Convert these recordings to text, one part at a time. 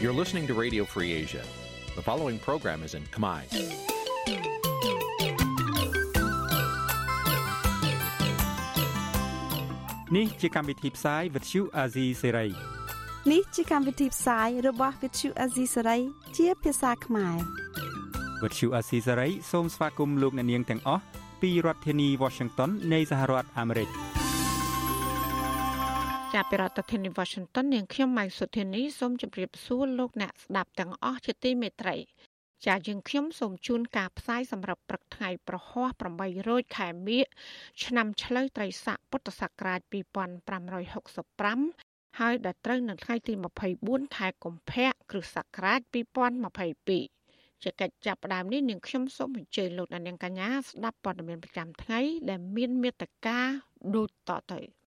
You're listening to Radio Free Asia. The following program is in Khmer. Nǐ chi càm bi tiệp xáy vệt chiu a zì sáy. នេះជាកម្មវិធីផ្សាយរបស់ Vithu Azisari ជាភាសាខ្មែរ វត្តឈូអាស៊ីសេរីសូមស្វាគមន៍លោកអ្នកនាងទាំងអស់ពីរដ្ឋធានី Washington នៃសហរដ្ឋអាមេរិក ចាប់ពីរដ្ឋធានី Washington នាងខ្ញុំម៉ៃសុធានីសូមជម្រាបសួរលោកអ្នកស្ដាប់ទាំងអស់ជាទីមេត្រី ចាយើងខ្ញុំសូមជូនការផ្សាយសម្រាប់ព្រឹកថ្ងៃប្រហោះ800ខែមិញឆ្នាំឆ្លូវត្រីស័កពុទ្ធសករាជ2565ហើយដល់ត្រូវនៅថ្ងៃទី24ខែកុម្ភៈគ្រិស្តសករាជ2022ជាកិច្ចចាប់ផ្ដើមនេះនាងខ្ញុំសូមអញ្ជើញលោកអ្នកនាងកញ្ញាស្ដាប់ព័ត៌មានប្រចាំថ្ងៃដែលមានមេត្តាដូចតទៅ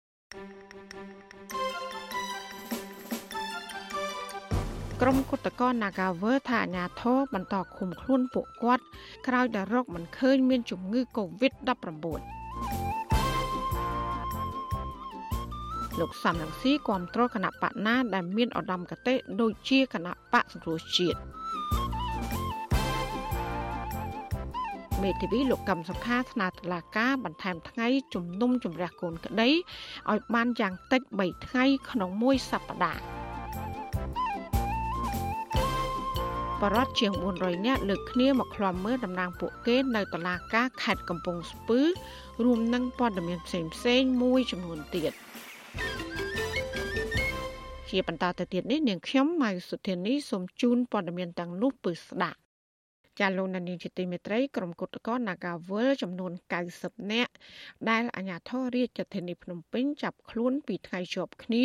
ក្រុមគុតកោ Nagawer ថាអាញាធរបន្តឃុំខ្លួនពួកគាត់ ក្រោយដែលរកមិនឃើញមានជំងឺ Covid-19 លោកសំរងស៊ីគាំទ្រគណៈបកណាដែលមានឧត្តមគតិដូចជាគណៈបកសង្គ្រោះជាតិ មេធាវីលោកកឹមសុខាស្នើតុលាការបន្ថែមថ្ងៃជំនុំជម្រះកូនក្តីឲ្យបានយ៉ាងតិច3ថ្ងៃក្នុងមួយសប្តាហ៍បរដ្ឋជាង400នាក់លើកគ្នាមកឃ្លាំមើលតំណាងពួកគេនៅតុលាការខេត្តកំពង់ស្ពឺរួមនឹងព័ត៌មានផ្សេងៗមួយចំនួនទៀត។ជាបន្តទៅទៀតនេះនាងខ្ញុំម៉ៅសុធានីសូមជូនព័ត៌មានទាំងនោះពឺស្ដាប់ ចាលោកនានីជាទីមេត្រីក្រុមគុតកោ Nagawal ចំនួន90នាក់ដែលអាជ្ញាធររាជធានីភ្នំពេញចាប់ខ្លួនពីថ្ងៃជាប់គ្នា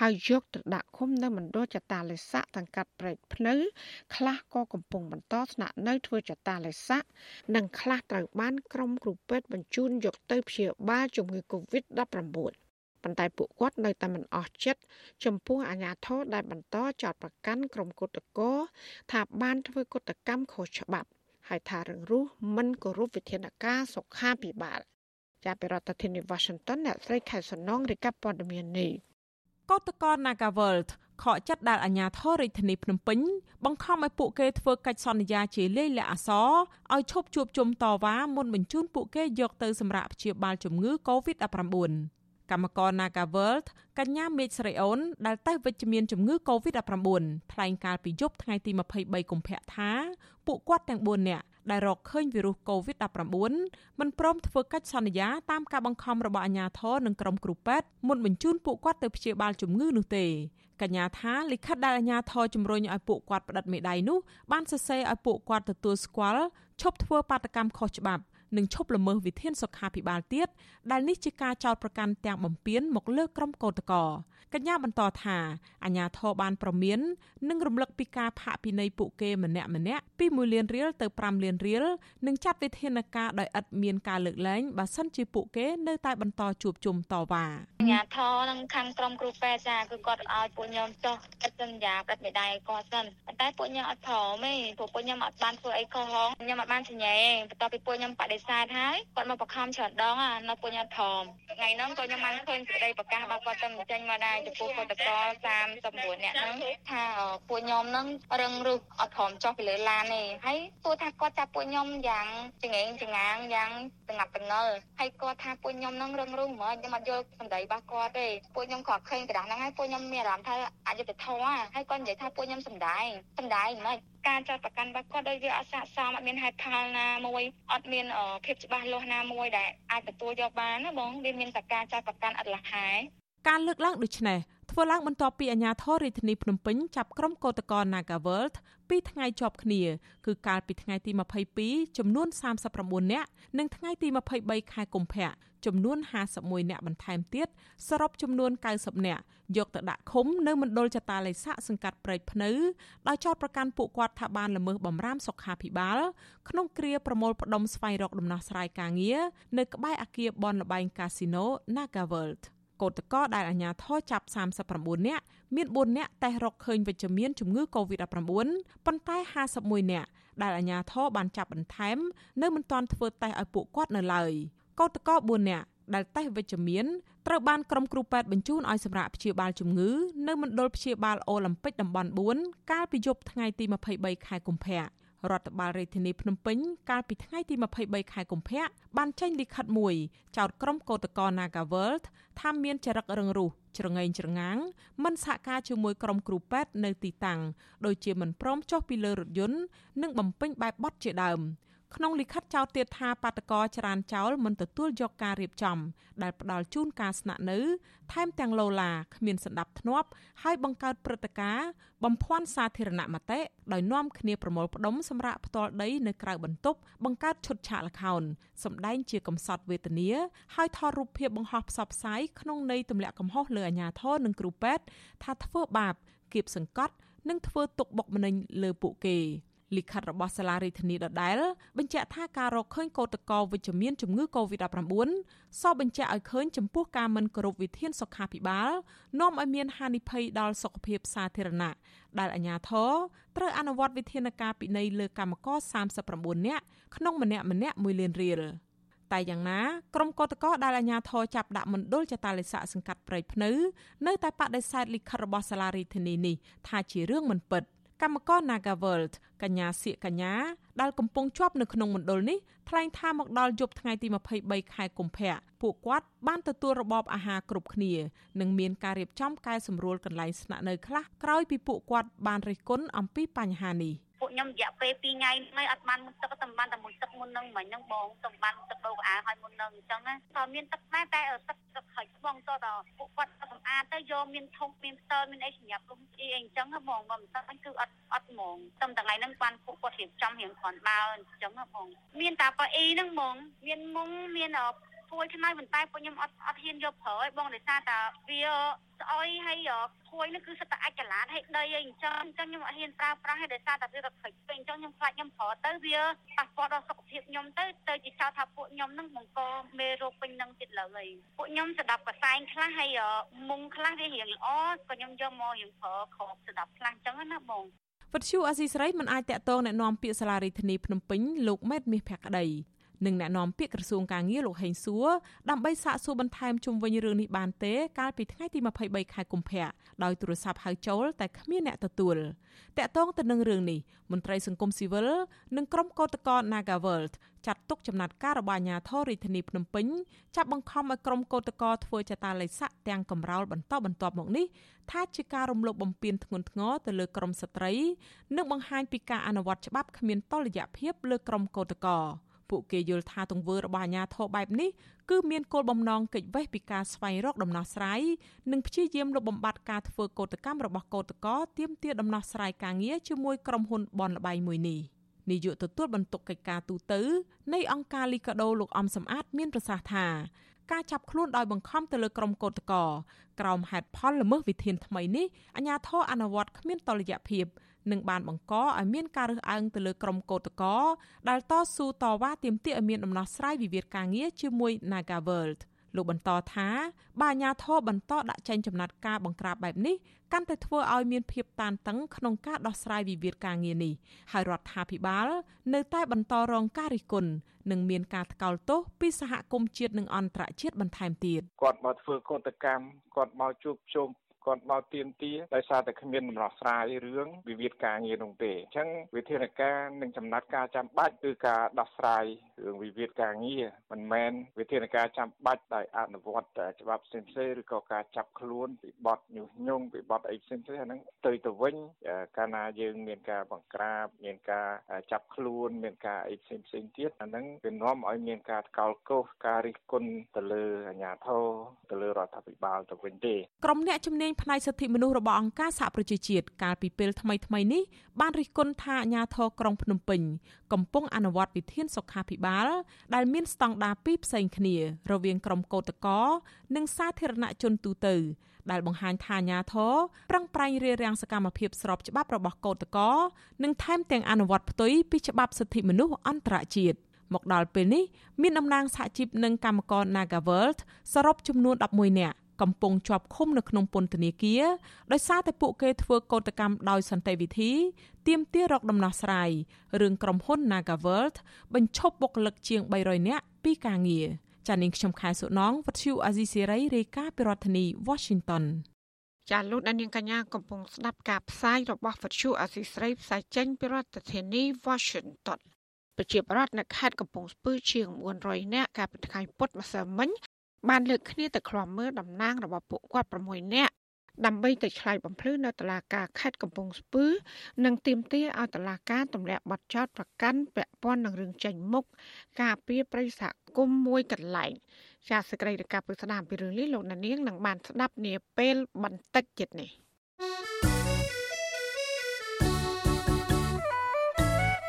ហើយយកទៅដាក់ឃុំនៅមណ្ឌលចតាលេស័កសង្កាត់ព្រែកភ្នៅខ្លះក៏កំពុងបន្តស្នាក់នៅធ្វើចតាលេស័កនិងខ្លះត្រូវបានក្រុមគ្រូពេទ្យបញ្ជូនយកទៅព្យាបាលជំងឺ Covid-19 ប៉ុន្តែពួកគាត់នៅតែមិនអស់ចិត្តចំពោះអាញាធរដែលបន្តចោទប្រកាន់ក្រុមគុតកោថាបានធ្វើគុតកម្មខុសច្បាប់ហើយថារឹងរូសមិនគោរពវិធានការសុខាភិបាលចាប់ពីរដ្ឋធានី Washington អ្នកស្រីខែសំណងរាយការណ៍ព័ត៌មាននេះកោតកោ Nagaworld ខកចិត្តដែលអាជ្ញាធររាជធានីភ្នំពេញបង្ខំឲ្យពួកគេធ្វើកិច្ចសន្យាជាលេខលះអសរឲ្យឈប់ជួបជុំតវ៉ាមុនបញ្ជូនពួកគេយកទៅសម្រាប់ព្យាបាលជំងឺ Covid-19 កម្មករ Naga World កញ្ញាមេឃស្រីអូនដែលតេស្តវិជ្ជមានជំងឺ Covid-19 ថ្លែងកាលពីយប់ថ្ងៃទី23កុម្ភៈថាពួកគាត់ទាំង4នាក់ដែលរកឃើញវីរុស COVID-19 មិនព្រមធ្វើកិច្ចសន្យាតាមការបង្ខំរបស់អាជ្ញាធរនិងក្រុមគ្រូពេទ្យមុនបញ្ជូនពួកគាត់ទៅព្យាបាលជំងឺនោះទេកញ្ញាថាលិខិតដែលអាជ្ញាធរជំរុញឲ្យពួកគាត់ផ្តិតមេដៃនោះបានសរសេរឲ្យពួកគាត់ទទួលស្គាល់ឈប់ធ្វើបាតកម្មខុសច្បាប់ និងឈប់ល្មើសវិធានសុខាភិបាលទៀតដែលនេះជាការចោទប្រកាន់ទាំងបំពានមកលើក្រុមកោតក្រកញ្ញាបន្តថាអាញាធរបានប្រមាននិងរំលឹកពីការផាកពិន័យពួកគេម្នាក់ម្នាក់ពី1លានរៀលទៅ5លានរៀលនិងចាត់វិធានការដោយឥតមានការលើកលែងបើសិនជាពួកគេនៅតែបន្តជួបជុំតវ៉ាអាញាធរនឹងខាងក្រុមគ្រូពេទ្យចាគឺគាត់ឲ្យពួកខ្ញុំចុះកិច្ចសន្យាប្រតិបត្តិឲ្យគាត់សិនប៉ុន្តែពួកខ្ញុំអត់ព្រមទេព្រោះពួកខ្ញុំអត់បានធ្វើអីខុសហងខ្ញុំអត់បានសញ្ញាបន្ទាប់ពីពួកខ្ញុំបដិសេធហើយគាត់មកបង្ខំច្រើនដងនៅពួកខ្ញុំព្រមថ្ងៃហ្នឹងក៏ខ្ញុំបានឃើញសេចក្តីប្រកាសរបស់គាត់ទៅចេញមកដែរចំពោះពលករ39នាក់ហ្នឹងថាពួកខ្ញុំហ្នឹងរឹងរូសអត់ព្រមចុះពីលើឡានទេហើយពួកថាគាត់ចាប់ពួកខ្ញុំយ៉ាងចង្អេងចង្អាងយ៉ាងតងាប់តងល់ហើយគាត់ថាពួកខ្ញុំហ្នឹងរឹងរូសហ្មងខ្ញុំអត់យល់សម្ដីរបស់គាត់ទេពួកខ្ញុំក៏ឃើញក្រដាស់ហ្នឹងហើយពួកខ្ញុំមានអារម្មណ៍ថាអយុត្តិធម៌ហើយគាត់និយាយថាពួកខ្ញុំសម្ដែងសម្ដែងមិន ការចាត់ប្រកាន់របស់គាត់ដោយវាអត់ស័ក្តិសមអត់មានហេតុផលណាមួយអត់មានភាពច្បាស់លាស់ណាមួយដែលអាចទទួលយកបានណាបងវាមានតែការចាត់ប្រកាន់អត់លះហែការលើកឡើងដូចនេះ ធ្វើឡើងបន្ទាប់ពីអាជ្ញាធររាជធានីភ្នំពេញចាប់ក្រុមកោតក្រ Nagaworld ពីរថ្ងៃជាប់គ្នាគឺកាលពីថ្ងៃទី22ចំនួន39នាក់និងថ្ងៃទី23ខែកុម្ភៈចំនួន51នាក់បន្ថែមទៀតសរុបចំនួន90នាក់យកទៅដាក់ឃុំនៅមណ្ឌលចតាឡេសាក់សង្កាត់ព្រែកភ្នៅដោយចោទប្រកាន់ពួកគាត់ថាបានល្មើសបំរាមសុខាភិបាលក្នុងគ្រាប្រមូលផ្ដុំស្វែងរកដំណោះស្រាយការងារនៅក្បែរអគារបនលបែងកាស៊ីណូ Naga World កោតកោដែលអាជ្ញាធរចាប់39នាក់មាន4នាក់តេស្តរកឃើញវិជ្ជមានជំងឺ Covid-19 ប៉ុន្តែ51នាក់ដែលអាជ្ញាធរបានចាប់បន្ថែមនៅមិនទាន់ធ្វើតេស្តឲ្យពួកគាត់នៅឡើយកោតកោ4នាក់ដែលតេស្តវិជ្ជមានត្រូវបានក្រុមគ្រូពេទ្យបញ្ជូនឲ្យសម្រាប់ព្យាបាលជំងឺនៅមណ្ឌលព្យាបាលអូឡ িম্প ិកតំបន់4កាលពីយប់ថ្ងៃទី23ខែកុម្ភៈ រដ្ឋបាលរាជធានីភ្នំពេញកាលពីថ្ងៃទី23ខែកុម្ភៈបានចេញលិខិតមួយចោទក្រុមកោតក្រ Nagaworld ថាមានចរិតរឹងរូសច្រងែងច្រងាងមិនសហការជាមួយក្រុមគ្រូពេទ្យនៅទីតាំងដោយជាមិនព្រមចុះពីលើរថយន្តនិងបំពេញបែបបទជាដើម។ ក្នុងលិខិតចោទទៀតថាបាតកោចរានចោលមិនទទួលយកការរៀបចំ ដែលផ្ដល់ជូនការស្នាក់នៅថែមទាំងឡូឡាគ្មានសន្តិភាពធ្នាប់ហើយបង្កើតព្រឹត្តិការណ៍បំភាន់សាធារណមតិដោយនាំគ្នាប្រមូលផ្ដុំសម្រាប់ផ្ទាល់ដីនៅក្រៅបន្ទប់បង្កើតឈុតឆាកល្ខោនសម្ដែងជាកំសត់វេទនាហើយថតរូបភាពបង្ហោះផ្សព្វផ្សាយក្នុងន័យទម្លាក់កំហុសលើអាជ្ញាធរនិងគ្រូពេទ្យថាធ្វើបាបគៀបសង្កត់និងធ្វើទុកបុកម្នេញលើពួកគេ។ លិខិតរបស់សាលារដ្ឋាភិបាលដដែល បញ្ជាក់ថាការរកឃើញកោតក្រវិជ្ជមានជំងឺ Covid-19 សបញ្ជាក់ឲ្យឃើញចំពោះការមិនគោរពវិធានសុខាភិបាលនាំឲ្យមានហានិភ័យដល់សុខភាពសាធារណៈដែលអាជ្ញាធរត្រូវអនុវត្តវិធានការពិន័យលើកម្មករ39នាក់ក្នុងម្នាក់ម្នាក់1លានរៀលតែយ៉ាងណាក្រុមកោតក្រដែលអាជ្ញាធរចាប់ដាក់មណ្ឌលចតាលិស័កសង្កាត់ព្រៃភ្នៅ នៅតែបដិសេធលិខិតរបស់សាលារដ្ឋាភិបាលនេះថាជារឿងមិនពិត។ កម្មករ Nagaworld កញ្ញាសៀកកញ្ញាដែលកំពុងជាប់នៅក្នុងមណ្ឌលនេះថ្លែងថាមកដល់យប់ថ្ងៃទី23ខែកុម្ភៈពួកគាត់បានទទួលរបបអាហារគ្រប់គ្នានិងមានការរៀបចំកែសម្រួលកន្លែងស្នាក់នៅខ្លះក្រោយពីពួកគាត់បានរិះគន់អំពីបញ្ហានេះ។ ពួកខ្ញុំរយៈពេល2ថ្ងៃហើយអត់បានមុនទឹកសម្បានតែមុនទឹកមុននឹងមិញហ្នឹងបងសម្បានទឹកដូរអាវឲ្យមុននឹងអញ្ចឹងណាតើមានទឹកដែរតែទឹកទឹកហិចបងតើពួកគាត់សម្អាតទៅយកមានធុងមានស្ទើមានអីសម្រាប់លុំអីអញ្ចឹងបងបើមិនទឹកគឺអត់អត់ហ្មងតែថ្ងៃហ្នឹងបានពួកគាត់រៀបចំរៀងគ្រាន់បើអញ្ចឹងបងមានតែប៉អ៊ីហ្នឹងហ្មងមានមុងមាន ស្រួយឆ្នៃប៉ុន្តែពួកខ្ញុំអត់អត់ហ៊ានយកប្រើឯងបងដោយសារតែវាស្អុយហើយភួយនេះគឺសិតតែអាចចលាតហើយដីអីអញ្ចឹងអញ្ចឹងខ្ញុំអត់ហ៊ានប្រើប្រាស់ឯដោយសារតែវារកខ្វិចពេកអញ្ចឹងខ្ញុំខ្លាចខ្ញុំប្រើទៅវាប៉ះពាល់ដល់សុខភាពខ្ញុំទៅទៅជាចោទថាពួកខ្ញុំនឹងបង្កមេរោគពេញនឹងទៀតឡើយពួកខ្ញុំស្ដាប់កសែងខ្លះហើយមុងខ្លះវារៀងល្អក៏ខ្ញុំយកមករៀងប្រើគ្របស្ដាប់ខ្លះអញ្ចឹងណាបងវត្តឈូអស៊ីស្រីមិនអាចតកតងណែនាំពាក្យសាលារដ្ឋាភិបាលភ្នំពេញលោកម៉ែតមាសភក្តី និងអ្នកនាំពាក្យក្រសួងការងារលោកហេងសួរដើម្បីសាកសួរបន្ថែមជុំវិញរឿងនេះបានទេ កាលពីថ្ងៃទី23ខែកុម្ភៈដោយទូរស័ព្ទហៅចូលតែគ្មានអ្នកទទួលតាក់ទងទៅនឹងរឿងនេះមន្ត្រីសង្គមស៊ីវិលនិងក្រុមកោតក្រ Nagaworld ចាត់ទុកចំណាត់ការរបស់អាជ្ញាធររាជធានីភ្នំពេញចាប់បង្ខំឲ្យក្រុមកោតក្រធ្វើចតាល័យស័កទាំងកំរោលបន្តបន្ទាប់មកនេះថាជាការរំលោភបំពានធ្ងន់ធ្ងរទៅលើក្រមស្ត្រីនិងបង្ហាញពីការអនុវត្តច្បាប់គ្មានតុល្យភាពលើក្រុមកោតក្រ ពួកគេយល់ថាទង្វើរបស់អាជ្ញាធរបែបនេះគឺមានគោលបំណងគេចវេះពីការស្វែងរកដំណោះស្រាយនិងព្យាយាមលុបបំបាត់ការធ្វើកោតកម្មរបស់កោតក្រទាមទារដំណោះស្រាយការងារជាមួយក្រុមហ៊ុនបនលបៃមួយនេះនាយកទទួលបន្ទុកកិច្ចការទូតនៃអង្គការលីកាដូលោកអំសំអាត មានប្រសាសន៍ថាការចាប់ខ្លួនដោយបង្ខំទៅលើក្រុមកោតក្រក្រោមហេតុផលល្មើសវិធានថ្មីនេះអាជ្ញាធរអនុវត្តគ្មានតលយៈភាព និងបានបង្កឲ្យមានការរើសអើងទៅលើក្រុមកោតក្រដែលតស៊ូតវ៉ាទាមទារឲ្យមានដំណោះស្រាយវិវាទការងារជាមួយ Naga World លោកបន្តថាបើអាញាធរបន្តដាក់ចេញចំណាត់ការបង្ក្រាបបែបនេះកាន់តែធ្វើឲ្យមានភាពតានតឹងក្នុងការដោះស្រាយវិវាទការងារនេះហើយរដ្ឋាភិបាល នៅតែបន្តរងការរិះគន់និងមានការថ្កោលទោសពីសហគមន៍ជាតិនិងអន្តរជាតិបន្ថែមទៀតគាត់មកធ្វើកោតកម្មគាត់មកជួបជុំ គាត់មកទៀមទាដោយសារតែគ្មានដំណោះស្រាយរឿងវិវាទការងារនោះទេអញ្ចឹងវិធានការនិងចំណាត់ការចាំបាច់គឺការដោះស្រាយរឿងវិវាទការងារមិនមែនវិធានការចាំបាច់ដោយអនុវត្តច្បាប់ផ្សេងៗឬក៏ការចាប់ខ្លួនពីបទញុះញង់ពីបទអីផ្សេងៗអាហ្នឹងទៅទៅវិញកាលណាយើងមានការបង្ក្រាបមានការចាប់ខ្លួនមានការអីផ្សេងផ្សេងទៀតអាហ្នឹងវានាំឲ្យមានការថ្កោលទោសការរិះគន់ទៅលើអាជ្ញាធរទៅលើរដ្ឋាភិបាលទៅវិញទេក្រុមអ្នកជំនាញផ្នែកសិទ្ធិមនុស្សរបស់អង្គការសហប្រជាជាតិកាលពីពេលថ្មីៗនេះបានរិះគន់ថាអាជ្ញាធរក្រុងភ្នំពេញកំពុងអនុវត្តវិធានសុខាភិបាល ដែលមានស្តង់ដារពីរផ្សេងគ្នា រវាងក្រុមកោតក្រនិងសាធារណជនទូទៅដែលបង្ហាញថាអាញាធរប្រឹងប្រែងរារាំងសកម្មភាពស្របច្បាប់របស់កោតក្រនិងថែមទាំងអនុវត្តផ្ទុយពីច្បាប់សិទ្ធិមនុស្សអន្តរជាតិមកដល់ពេលនេះមានតំណាងសហជីពនិងកម្មករ Nagaworld សរុបចំនួន11នាក់ កំពុងជាប់ឃុំនៅក្នុងពន្ធនាគារដោយសារតែពួកគេធ្វើកោតកម្មដោយសន្តិវិធីទាមទាររកដំណោះស្រាយរឿងក្រុមហ៊ុន Nagaworld បញ្ឈប់បុគ្គលិកជាង300នាក់ពីការងារចានាងខ្ញុំខែសុណងវັດឈូអាស៊ីសេរីរាយការណ៍ពីរដ្ឋធានី Washington ចាលោកដានៀងកញ្ញាកំពុងស្ដាប់ការផ្សាយរបស់វិទ្យុអាស៊ីស្រីផ្សាយចេញពីរដ្ឋធានី Washington ប្រជាប្រដ្ឋនៅខេត្តកំពង់ស្ពឺជាង400នាក់កាលពីថ្ងៃពុធម្សិលមិញ បានលើកគ្នាទៅឃ្លាំមើលតំណាងរបស់ពួកគាត់6នាក់ដើម្បីទៅឆ្លៃបំភ្លឺនៅតុលាការខេត្តកំពង់ស្ពឺ និងទាមទារឲ្យតុលាការទម្លាក់បទចោទប្រកាន់ពាក់ព័ន្ធនឹងរឿងចេញមុខការពីប្រិយសហគមន៍មួយកន្លែងចាសសេចក្តីរាយការណ៍ពីស្ដាមពីរឿងនេះលោកណានៀងនឹងបានស្ដាប់នាពេលបន្តិចទៀតនេះ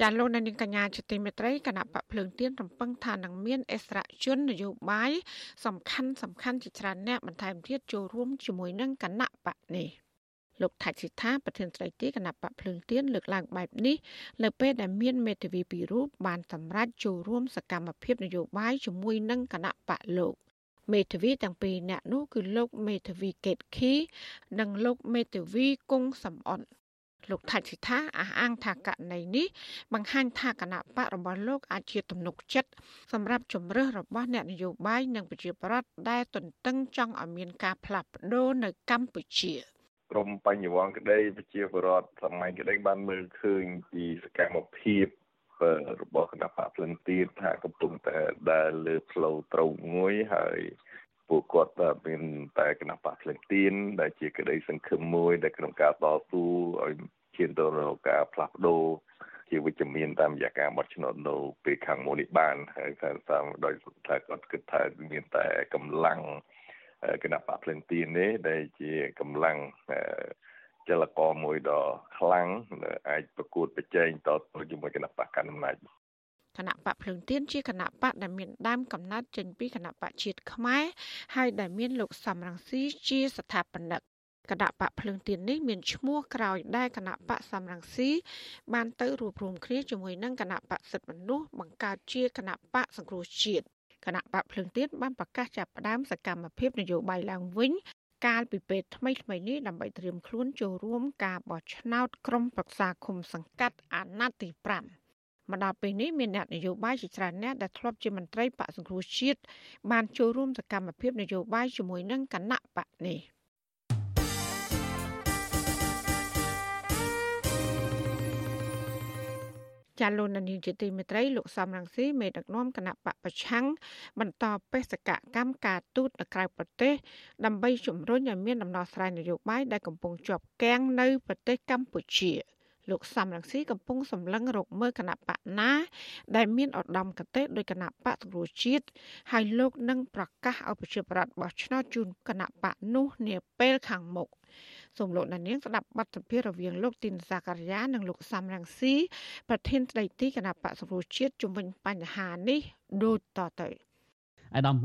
ចាលោកនាងកញ្ញាជាទីមេត្រីគណៈបកភ្លើងទៀនរំពឹងថានឹងមានអសរជននយោបាយសំខាន់សំខាន់ជាច្រើនអ្នកបន្ថែមទៀតចូលរួមជាមួយនឹងគណៈបកនេះលោកថាច់សិដ្ឋាប្រធានស្ដីទីគណៈបកភ្លើងទៀនលើកឡើងបែបនេះនៅពេលដែលមានមេធាវីពីររូបបានសម្រេចចូលរួមសកម្មភាពនយោបាយជាមួយនឹងគណៈបកលោកមេធាវីទាំងពីរអ្នកនោះគឺលោកមេធាវីកេតខីនិងលោកមេធាវីគង់សំអន លោកថាច់សិដ្ឋាអះអាងថាករណីនេះបង្ហាញថាគណៈបករបស់លោកអាចជាទំនុកចិត្តសម្រាប់ជំរើសរបស់អ្នកនយោបាយនិងប្រជាប្រដ្ឋដែលទន្ទឹងចង់ឲ្យមានការផ្លាស់ប្ដូរនៅកម្ពុជាក្រមបញ្ញវន្តក្តីប្រជាពលរដ្ឋសម័យក្តីបានមើលឃើញពីសកម្មភាពរបស់គណៈបកភ្លឹងទៀតថាកំពុងតែដើរលើផ្លូវត្រូវមួយហើយ ពួកគាត់មានតែគណៈបកភ្លឹងទៀនដែលជាក្តីសង្ឃឹមមួយដែលក្នុងការតស៊ូឲ្យឈានទៅរកការផ្លាស់ប្ដូរជាវិជ្ជមានតាមរយៈការបោះឆ្នោតនៅពេលខាងមុខនេះបានហើយថាតាមដោយថាគាត់គិតថាមានតែកម្លាំងគណៈបកភ្លឹងទៀននេះដែលជាកម្លាំងចលករមួយដ៏ខ្លាំងអាចប្រកួតប្រជែងតទៅជាមួយគណៈបកកណ្ដាលអំណាច គណៈបកភ្លឹងទៀនជាគណៈបកដែលមានដើមកំណត់ចេញពីគណៈបកជាតិខ្មែរហើយដែលមានលោកសំរងស៊ីជាស្ថាបនិកគណៈបកភ្លើងទៀននេះមានឈ្មោះក្រោយដែលគណៈបកសំរងស៊ីបានទៅរួបរวมគ្នាជាមួយនឹងគណៈបកសិទ្ធិមនុស្សបង្កើតជាគណៈបកសង្គ្រោះជាតិគណៈបកភ្លើងទៀនបានប្រកាសចាប់ផ្ដើមសកម្មភាពនយោបាយឡើងវិញកាលពីពេលថ្មីថ្មីនេះដើម្បីត្រៀមខ្លួនចូលរួមការបោះឆ្នោតក្រុមប្រឹក្សាគុំសង្កាត់អាណត្តិទី5 មកដល់ពេលនេះមានអ្នកនយោបាយជាច្រើនអ្នកដែលធ្លាប់ជាមន្ត្រីបកសង្គ្រោះជាតិបានចូលរួមសកម្មភាពនយោបាយជាមួយនឹងគណៈបកនេះ។ចាលោកនានីជាទីមេត្រីលោកសំរងស៊ីមេដឹកនាំគណៈបកប្រឆាំងបន្តបេសកកម្មការទូតនៅក្រៅប្រទេសដើម្បីជំរុញឲ្យមានដំណោះស្រាយនយោបាយដែលកំពុងជាប់គាំងនៅប្រទេសកម្ពុជា លោកសំរងស៊ីកំពុងសម្លឹងរកមើលគណៈបកណា ដែលមានឧត្តមកតេដោយគណៈបកសង្គ្រោះជាតិហើយលោកនឹងប្រកាសឲ្យប្រជាប្រដ្ឋបោះឆ្នោតជូនគណៈបកនោះនាពេលខាងមុខសូមលោកដានៀងស្ដាប់បទសម្ភាសន៍រវាងលោកទីនសាការីយ៉ានិងលោកសំរងស៊ីប្រធានស្ដីទីគណៈបកសង្គ្រោះជាតិជំវិញបញ្ហានេះដូចតទៅ អាដាម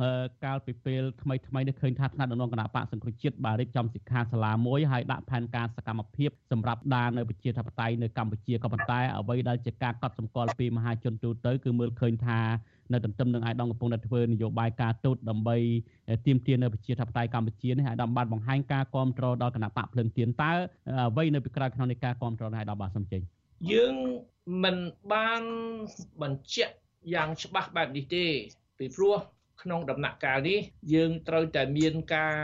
កាលពីពេលថ្មីថ្មីនេះឃើញថាថ្នាក់ដឹកនាំគណៈបកសង្គ្រោះជាតិបានរៀបចំសិក្ខាសាលាមួយហើយដាក់ផែនការសកម្មភាពសម្រាប់ដាននៅប្រជាធិបតេយ្យនៅកម្ពុជាក៏ប៉ុន្តែអ្វីដែលជាការកត់សម្គាល់ពីមហាជនទូទៅគឺមើលឃើញថានៅទន្ទឹមនឹងអាយដាមកំពុងតែធ្វើនយោបាយការទូតដើម្បីទាមទារនៅប្រជាធិបតេយ្យកម្ពុជានេះអាយដាមបានបង្ហាញការគ្រប់គ្រងដល់គណៈបកភ្លឹងទៀនតើអ្វីនៅពីក្រោយក្នុងនៃការគ្រប់គ្រងនេះអាយដាមបាទសូមចេញយើងមិនបានបញ្ជាក់យ៉ាងច្បាស់បែបនេះទេពីព្រោះ ក្នុងដំណាក់កាលនេះយើងត្រូវតែមានការ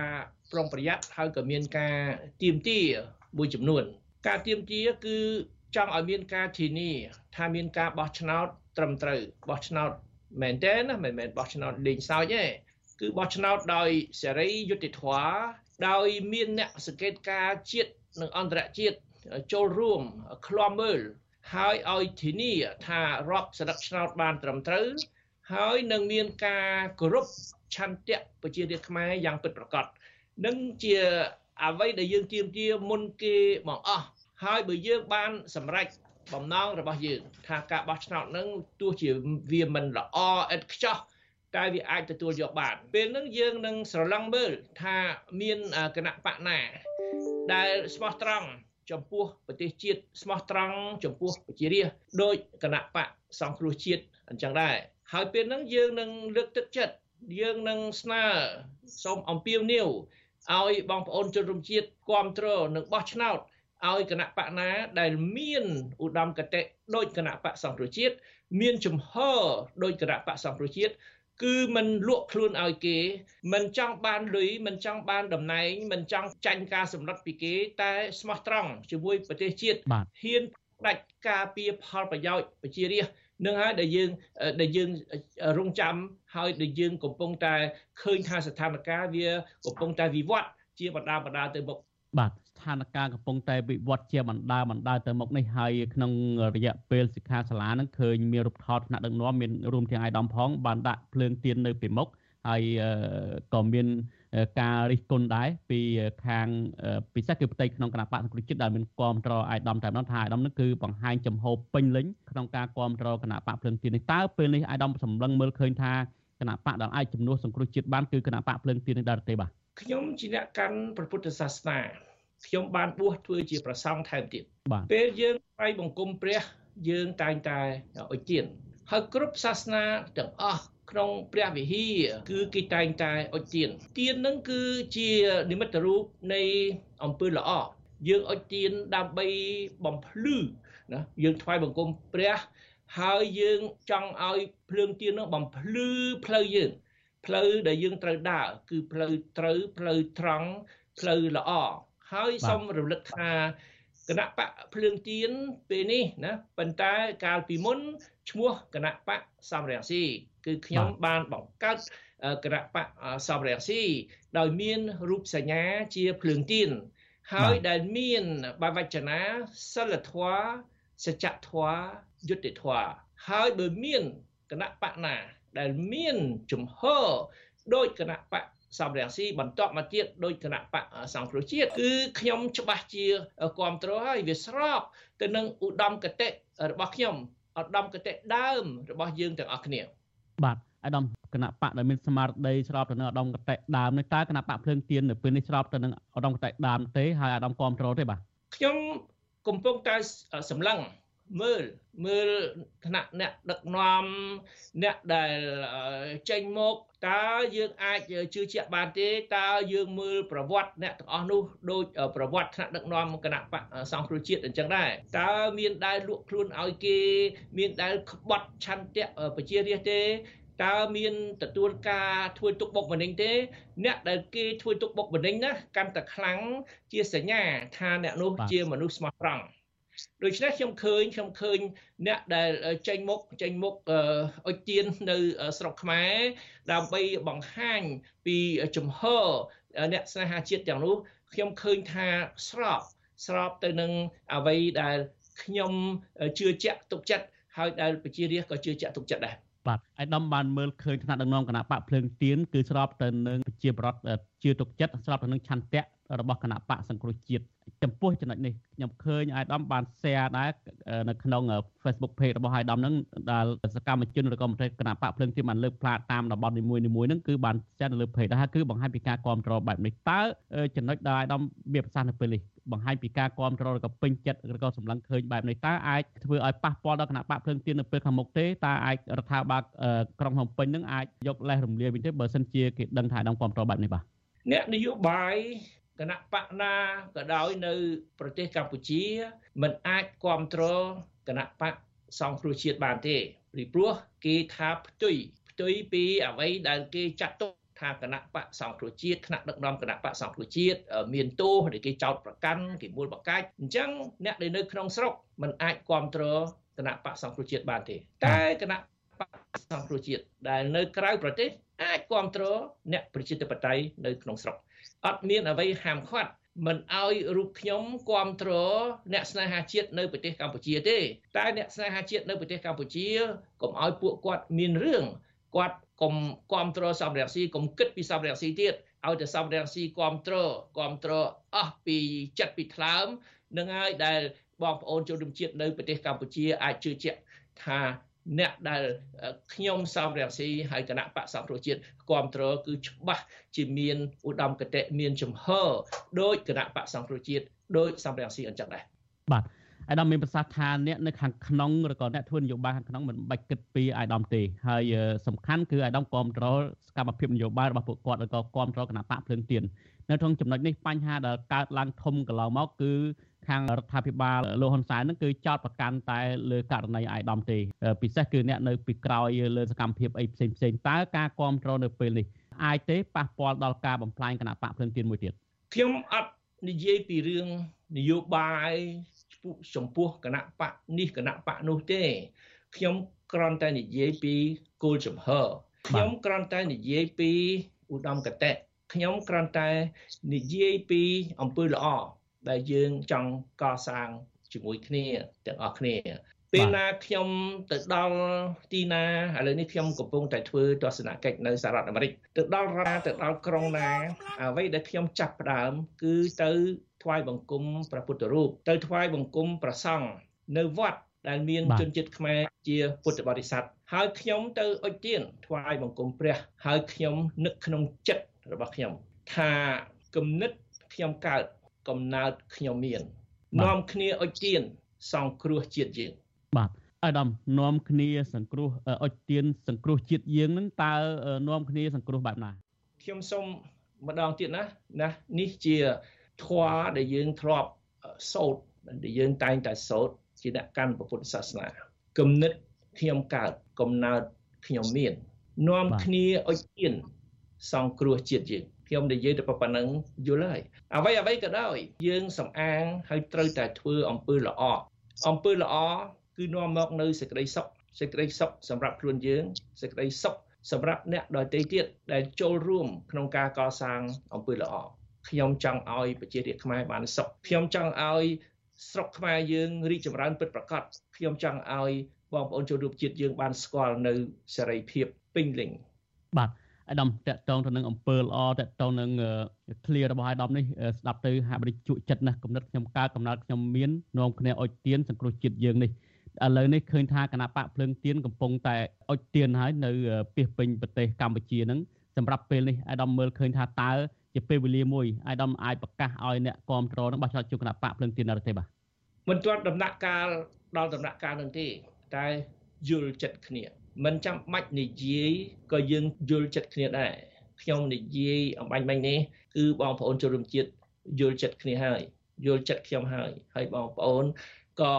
ប្រុងប្រយ័ត្នហើយក៏មានការទៀមទាមួយចំនួន ការទៀមទាគឺចង់ឲ្យមានការធានាថាមានការបោះឆ្នោតត្រឹមត្រូវបោះឆ្នោតមែនទេណាមិនមែនបោះឆ្នោតលេងសើចទេគឺបោះឆ្នោតដោយសេរីយុត្តិធម៌ដោយមានអ្នកសង្កេតការជាតិនិងអន្តរជាតិចូលរួមឃ្លាំមើលហើយឲ្យធានាថារាប់សដឹកឆ្នោតបានត្រឹមត្រូវ ហើយនឹងមានការគោរពឆន្ទៈប្រជារាស្ត្រខ្មែរយ៉ាងពិតប្រាកដនឹងជាអ្វីដែលយើងទៀមទាមុនគេមកអស់ហើយបើយើងបានសម្រេចបំណងរបស់យើងថាការបោះឆ្នោតនឹងទោះជាវាមិនល្អឥតខ្ចោះតែវាអាចទទួលយកបានពេលហ្នឹងយើងនឹងស្រឡឹងមើលថាមានគណៈបកណា ដែលស្មោះត្រង់ចំពោះប្រទេសជាតិស្មោះត្រង់ចំពោះប្រជារាស្ត្រដោយគណៈបកសង្គ្រោះជាតិអញ្ចឹងដែរហើយពេលហ្នឹងយើងនឹងលើកទឹកចិត្តយើងនឹងស្នើសូមអំពាវនាវឲ្យបងប្អូនជនរួមជាតិគ្រប់គ្រងនិងបោះឆ្នោតឲ្យគណៈបកណាដែលមានឧត្តមគតិដោយគណៈបកសង្គ្រោះជាតិមានជំហរដោយគណៈបកសង្គ្រោះជាតិគឺមិនលក់ខ្លួនឲ្យគេមិនចង់បានលុយមិនចង់បានតំណែងមិនចង់ចាញ់ការសម្លុតពីគេ តែស្មោះត្រង់ជាមួយប្រទេសជាតិហ៊ានដាច់ការពារផលប្រយោជន៍ប្រជារាស្ត្រ នឹងហើយដែលយើងដែលយើងរងចាំហើយដែលយើងកំពុងតែឃើញថាស្ថានភាពវាកំពុងតែវិវត្តជាបណ្ដាបណ្ដាទៅមុខបាទស្ថានភាពកំពុងតែវិវត្តជាបណ្ដាបណ្ដាទៅមុខនេះហើយក្នុងរយៈពេលសិក្ខាសាលានឹងឃើញមានរូបថតថ្នាក់ដឹកនាំមានរួមទាំងអាយដាមផងបានដាក់ភ្លើងទៀននៅពីមុខហើយក៏មាន ការរិះគន់ដែរពីខាងពិសេសគឺផ្ទៃក្នុងគណៈបកសង្គ្រោះជាតិដែលមានគាំទ្រអាយដាមតែម្ដងថាអាយដាមនឹងគឺបង្ហាញចំហពេញលេញក្នុងការគាំទ្រគណៈបកភ្លើងទៀននេះតើពេលនេះអាយដាមសម្លឹងមើលឃើញថាគណៈបកដែលអាចជំនួសសង្គ្រោះជាតិបានគឺគណៈបកភ្លើងទៀននេះដែរទេបាទខ្ញុំជាអ្នកកាន់ព្រះពុទ្ធសាសនាខ្ញុំបានបួសធ្វើជាប្រសង់ថែមទៀតពេលយើងថ្វាយបង្គំព្រះយើងតែងតែអុជទៀនហើយគ្រប់សាសនាទាំងអស់ ក្នុងព្រះវិហារគឺគេតែងតែអុជទៀនទៀននឹងគឺជានិមិត្តរូបនៃអំពើល្អយើងអុជទៀនដើម្បីបំភ្លឺណាយើងថ្វាយបង្គំព្រះហើយយើងចង់ឲ្យភ្លើងទៀននោះបំភ្លឺផ្លូវយើងផ្លូវដែលយើងត្រូវដើរគឺផ្លូវត្រូវផ្លូវត្រង់ផ្លូវល្អហើយសូមរំលឹកថា គណៈបកភ្លើងទៀនពេលនេះណាប៉ុន្តែកាលពីមុនឈ្មោះគណៈបកសំរងស៊ីគឺខ្ញុំបានបង្កើតគណៈបកសំរងស៊ីដោយមានរូបសញ្ញាជាភ្លើងទៀនហើយដែលមានបវចនាសិលធម៌សច្ចធម៌យុត្តិធម៌ហើយបើមានគណៈបកណាដែលមានជំហរដោយគណៈបក សំរងស៊ីបន្តមកទៀតដោយគណៈបកសង្គ្រោះជាតិគឺខ្ញុំច្បាស់ជាគ្រប់គ្រងហើយវាស្របទៅនឹងឧត្តមគតិរបស់ខ្ញុំឧត្តមគតិដើមរបស់យើងទាំងអស់គ្នាបាទអាដាមគណៈបកដែលមានស្មារតីស្របទៅនឹងឧត្តមគតិដើមនេះតើគណៈបកភ្លើងទៀននៅពេលនេះស្របទៅនឹងឧត្តមគតិដើមទេហើយអាដាមគ្រប់គ្រងទេបាទខ្ញុំកំពុងតែសម្លឹង មើលមើលថ្នាក់អ្នកដឹកនាំអ្នកដែលចេញមកតើយើងអាចជឿជាក់បានទេតើយើងមើលប្រវត្តិអ្នកទាំងអស់នោះដូចប្រវត្តិថ្នាក់ដឹកនាំគណៈបកសង្គ្រោះជាតិអញ្ចឹងដែរតើមានដែលលក់ខ្លួនឲ្យគេ មានដែលក្បត់ឆន្ទៈប្រជារាស្ត្រទេតើមានទទួលការធ្វើទុកបុកម្នេញទេ អ្នកដែលគេធ្វើទុកបុកម្នេញណាកាន់តែខ្លាំងជាសញ្ញាថាអ្នកនោះជាមនុស្សស្មោះត្រង់ ដូច្នេះខ្ញុំឃើញខ្ញុំឃើញអ្នកដែលចេញមុខចេញមុខអុជទៀននៅស្រុកខ្មែរដើម្បីបង្ហាញពីជំហរអ្នកស្នេហាជាតិទាំងនោះខ្ញុំឃើញថាស្របស្របទៅនឹងអ្វីដែលខ្ញុំជឿជាក់ទុកចិត្តហើយដែលប្រជារាស្ត្រក៏ជឿជាក់ទុកចិត្តដែរបាទអាយដាមបានមើលឃើញថ្នាក់ដឹកនាំគណៈបកភ្លើងទៀនគឺស្របទៅនឹងប្រជាប្រដ្ឋជឿទុកចិត្តស្របទៅនឹងឆន្ទៈ របស់គណៈបកសង្គ្រោះជាតិចំពោះចំណុចនេះខ្ញុំឃើញអាយដាមបាន share ដែរនៅក្នុង Facebook page របស់អាយដាមហ្នឹងដែលសកម្មជនឬក៏មន្ត្រីគណៈបកភ្លើងទៀនបានលើកផ្លាតតាមតំបន់នីមួយៗហ្នឹងគឺបាន share នៅលើ page ដែរគឺបង្ហាញពីការគ្រប់គ្រងបែបនេះតើចំណុចដែលអាយដាមមានប្រសាសន៍នៅពេលនេះបង្ហាញពីការគ្រប់គ្រងឬក៏ពេញចិត្តឬក៏សម្លឹងឃើញបែបនេះតើអាចធ្វើឲ្យប៉ះពាល់ដល់គណៈបកភ្លើងទៀននៅពេលខាងមុខទេតើអាចរដ្ឋាភិបាលក្រុងភ្នំពេញនឹងអាចយកលេសរំលាយវិញទេបើសិនជាគេដឹងថាអាយដាមគ្រប់គ្រងបែបនេះបាទអ្នកនយោបាយ គណៈបកណាក៏ដោយនៅប្រទេសកម្ពុជាមិនអាចគ្រប់គ្រងគណៈបកសង្គ្រោះជាតិបានទេពីព្រោះគេថាផ្ទុយផ្ទុយពីអ្វីដែលគេចាត់ទុកថាគណៈបកសង្គ្រោះជាតិថ្នាក់ដឹកនាំគណៈបកសង្គ្រោះជាតិមានទោសដែលគេចោទប្រកាន់គេមូលបកាច់អញ្ចឹងអ្នកដែលនៅក្នុងស្រុកមិនអាចគ្រប់គ្រងគណៈបកសង្គ្រោះជាតិបានទេតែគណៈបកសង្គ្រោះជាតិដែលនៅក្រៅប្រទេសអាចគ្រប់គ្រងអ្នកប្រជាធិបតេយ្យនៅក្នុងស្រុក អត់មានអ្វីហាមឃាត់មិនឲ្យរូបខ្ញុំគ្រប់គ្រងអ្នកស្នេហាជាតិនៅប្រទេសកម្ពុជាទេ តែអ្នកស្នេហាជាតិនៅប្រទេសកម្ពុជាកុំឲ្យពួកគាត់មានរឿងគាត់កុំគ្រប់គ្រងសំរងស៊ីកុំគិតពីសំរងស៊ីទៀតឲ្យតែសំរងស៊ីគ្រប់គ្រងគ្រប់គ្រងអស់ពីចិត្តពីថ្លើមនឹងហើយដែលបងប្អូនជនរួមជាតិនៅប្រទេសកម្ពុជាអាចជឿជាក់ថា អ្នកដែលខ្ញុំសំរងស៊ីហើយគណៈបកសង្គ្រោះជាតិគ្រប់គ្រងគឺច្បាស់ជាមានឧត្តមគតិមានចំហដោយគណៈបកសង្គ្រោះជាតិដោយសំរងស៊ីអញ្ចឹងដែរបាទ អាដាមមានប្រសាសន៍ថាអ្នកនៅខាងក្នុងឬក៏អ្នកធ្វើនយោបាយខាងក្នុងមិនបាច់គិតពីអាដាមទេហើយសំខាន់គឺអាដាមគ្រប់គ្រងសកម្មភាពនយោបាយរបស់ពួកគាត់ឬក៏គ្រប់គ្រងគណៈបកភ្លើងទៀននៅក្នុងចំណុចនេះបញ្ហាដែលកើតឡើងធំកន្លងមកគឺខាងរដ្ឋាភិបាលលោកហ៊ុនសែនហ្នឹងគឺចោតប្រកាន់តែលើករណីអាយដាមទេពិសេសគឺអ្នកនៅពីក្រោយលើសកម្មភាពអីផ្សេងផ្សេងតើការគ្រប់គ្រងនៅពេលនេះអាចទេប៉ះពាល់ដល់ការបំផ្លាញគណៈបកភ្លឹងទៀនមួយទៀតខ្ញុំអត់និយាយពីរឿងនយោបាយ ចំពោះគណៈបកនេះគណៈបកនោះទេខ្ញុំគ្រាន់តែនិយាយពីគោលចំហខ្ញុំគ្រាន់តែនិយាយពីឧត្តមកតេខ្ញុំគ្រាន់តែនិយាយពីអំពើល្អដែលយើងចង់កសាងជាមួយគ្នាទាំងអស់គ្នា ពេលណាខ្ញុំទៅដល់ទីណាឥឡូវនេះខ្ញុំកំពុងតែធ្វើទស្សនកិច្ចនៅសហរដ្ឋអាមេរិកទៅដល់រ៉ាទៅដល់ក្រុងណាអ្វីដែលខ្ញុំចាប់ផ្ដើម គឺទៅថ្វាយបង្គំព្រះពុទ្ធរូបទៅថ្វាយបង្គំព្រះសង្ឃនៅវត្តដែលមានជនជាតិខ្មែរជាពុទ្ធបរិស័ទហើយខ្ញុំទៅអុជទៀនថ្វាយបង្គំព្រះហើយខ្ញុំនឹកក្នុងចិត្តរបស់ខ្ញុំ ថាគំនិតខ្ញុំកើតកំណើតខ្ញុំមាននាំគ្នាអុជទៀនសង្គ្រោះជាតិយើង បាទអាដាមនាំគ្នាសង្គ្រោះអុជទៀនសង្គ្រោះជាតិយើងនឹងតើនាំគ្នាសង្គ្រោះបែបណាខ្ញុំសូមម្ដងទៀតណាណានេះជាធម៌ដែលយើងធ្លាប់សូត្រដែលយើងតែងតែសូត្រជាអ្នកកាន់ពុទ្ធសាសនាគំនិតខ្ញុំកើតកំណើតខ្ញុំមាននាំគ្នាអុជទៀនសង្គ្រោះជាតិយើងខ្ញុំនិយាយតែប៉ុណ្្នឹងយល់ហើយអ្វីអ្វីក៏ដោយយើងសំអាងហើយត្រូវតែធ្វើអំពើល្អអំពើល្អ គឺនាំមកនៅសេចក្តីសុខសេចក្តីសុខសម្រាប់ខ្លួនយើងសេចក្តីសុខសម្រាប់អ្នកដទៃទៀតដែលចូលរួមក្នុងការកសាងអំពើល្អខ្ញុំចង់ឲ្យប្រជារាស្ត្រខ្មែរបានសុខខ្ញុំចង់ឲ្យស្រុកខ្មែរយើងរីកចម្រើនពិតប្រាកដខ្ញុំចង់ឲ្យបងប្អូនជនរួមជាតិយើងបានស្គាល់នៅសេរីភាពពេញលេញបាទអាដាមតកតងទៅនឹងអំពើល្អតកតងនឹងឃ្លារបស់អាដាមនេះស្ដាប់ទៅហាក់បីជក់ចិត្តណាស់កំណត់ខ្ញុំកើតកំណត់ខ្ញុំមាននាំគ្នាអុជទៀនសង្គ្រោះជាតិយើងនេះ ឥឡូវនេះឃើញថាគណៈបកភ្លើងទៀនកំពុងតែអុជទៀនហើយនៅពីពេញប្រទេសកម្ពុជាហ្នឹងសម្រាប់ពេលនេះអាដាមមើលឃើញថាតើជាពេលវេលាមួយអាដាមអាចប្រកាសឲ្យអ្នកគ្រប់គ្រងនឹងបោះឆ្នោតជួបគណៈបកភ្លើងទៀននៅទេបាទមិនទាន់ដំណាក់កាលដល់ដំណាក់កាលនឹងទេតែយល់ចិត្តគ្នាមិនចាំបាច់និយាយក៏យើងយល់ចិត្តគ្នាដែរខ្ញុំនិយាយអំបញ្ញមិញនេះគឺបងប្អូនជនរួមជាតិយល់ចិត្តគ្នាហើយយល់ចិត្តខ្ញុំហើយហើយបងប្អូនក៏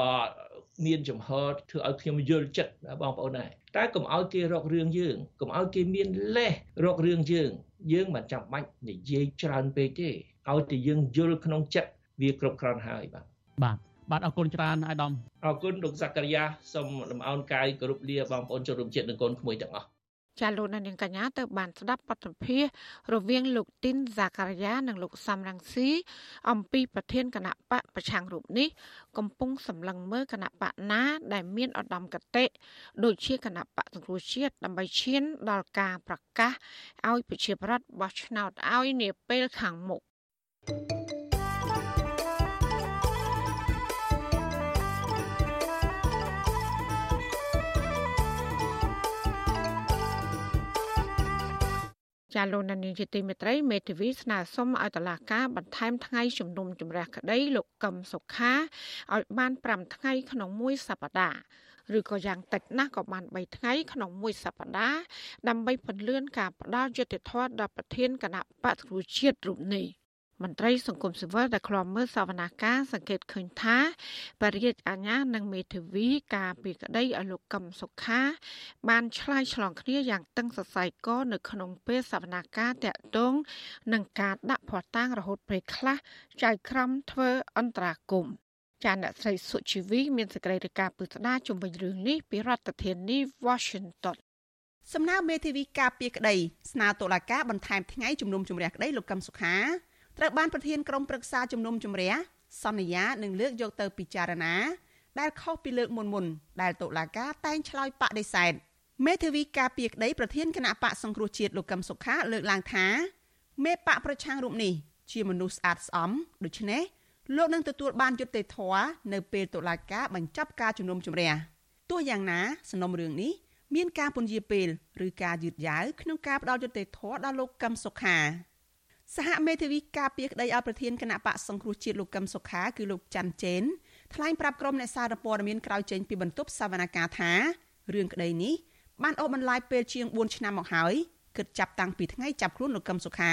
មានចំហធ្វើឲ្យខ្ញុំយល់ចិត្តបងប្អូនដែរតែកុំឲ្យគេរករឿងយើងកុំឲ្យគេមានលេសរករឿងយើង យើងមិនចាំបាច់និយាយច្រើនពេកទេឲ្យតែយើងយល់ក្នុងចិត្តវាគ្រប់គ្រាន់ហើយបាទបាទបាទអរគុណច្រើនអាយដាមអរគុណលោកសក្តិយាសូមលំអោនកាយគោរពលាបងប្អូនជនរួមជាតិនិងកូនក្មួយទាំងអស់ ចាលោកនាងកញ្ញាទៅបានស្ដាប់បទសម្ភាសរវាងលោកទីនហ្សាការីយ៉ានិងលោកសំរងស៊ីអំពីប្រធានគណៈបកប្រឆាំងរូបនេះកំពុងសម្លឹងមើលគណៈបកណាដែលមានឧត្តមកតេដូចជាគណៈបកសង្គ្រោះជាតិដើម្បីឈានដល់ការប្រកាសឲ្យប្រជាប្រដ្ឋបោះឆ្នោតឲ្យនាពេលខាងមុខ thank you ចាលោកនានីជាទីមេត្រីមេធាវីស្នើសុំឲ្យតុលាការបន្ថែមថ្ងៃជំនុំជម្រះក្តីលោកកឹមសុខាឲ្យបាន5ថ្ងៃក្នុងមួយសប្តាហ៍ឬក៏យ៉ាងតិចណាស់ក៏បាន3ថ្ងៃក្នុងមួយសប្តាហ៍ដើម្បីពន្លឿនការផ្ដាល់យុត្តិធម៌ដល់ប្រធានគណៈបកប្រជាជាតិរូបនេះ។ មន្ត្រីសង្គមស៊ីវិលដែលខ្លំមើលសវនាការសង្កេតឃើញថាបរិយាអាញានិងមេធាវីការពីក្តីឲ្យលោកកឹមសុខា បានឆ្លើយឆ្លងគ្នាយ៉ាងតឹងសរសៃកនៅក្នុងពេលសវនាការតាក់ទងនឹងការដាក់ភ័ស្តុតាងរហូតពេលខ្លះចៅក្រមធ្វើអន្តរាគមចានអ្នកស្រីសុជីវីមានសេចក្តីរាយការណ៍ពឹស្ដាជំវិញរឿងនេះពីរដ្ឋធានី Washington សំណើមេធាវីការពីក្តីស្នើតុលាការបន្ថែមថ្ងៃជំនុំជម្រះក្តីលោកកឹមសុខា ត្រូវបានប្រធានក្រុមប្រឹក្សាជំនុំជម្រះសន្យានឹងលើកយកទៅពិចារណា ដែលខុសពីលើកមុនមុនដែលតុលាការតែងឆ្លើយបដិសេធមេធាវីការពីក្តីប្រធានគណៈបកសង្គ្រោះជាតិលោកកឹមសុខាលើកឡើងថាមេបកប្រឆាំងរូបនេះជាមនុស្សស្អាតស្អំដូច្នេះលោកនឹងទទួលបានយុត្តិធម៌នៅពេលតុលាការបញ្ចប់ការជំនុំជម្រះទោះយ៉ាងណាសំណុំរឿងនេះមានការពន្យាពេលឬការយឺតយ៉ាវក្នុងការផ្ដល់យុត្តិធម៌ដល់លោកកឹមសុខា សហមេធាវីការពីក្តីឲ្យប្រធានគណៈបកសង្គ្រោះជាតិលោកកឹមសុខាគឺលោកច័ន្ទចេនថ្លែងប្រាប់ក្រុមអ្នកសារព័ត៌មានក្រៅចេញពីបន្ទប់សវនកម្មថារឿងក្តីនេះបានអូសបន្លាយពេលជាង4ឆ្នាំមកហើយគិតចាប់តាំងពីថ្ងៃចាប់ខ្លួនលោកកឹមសុខា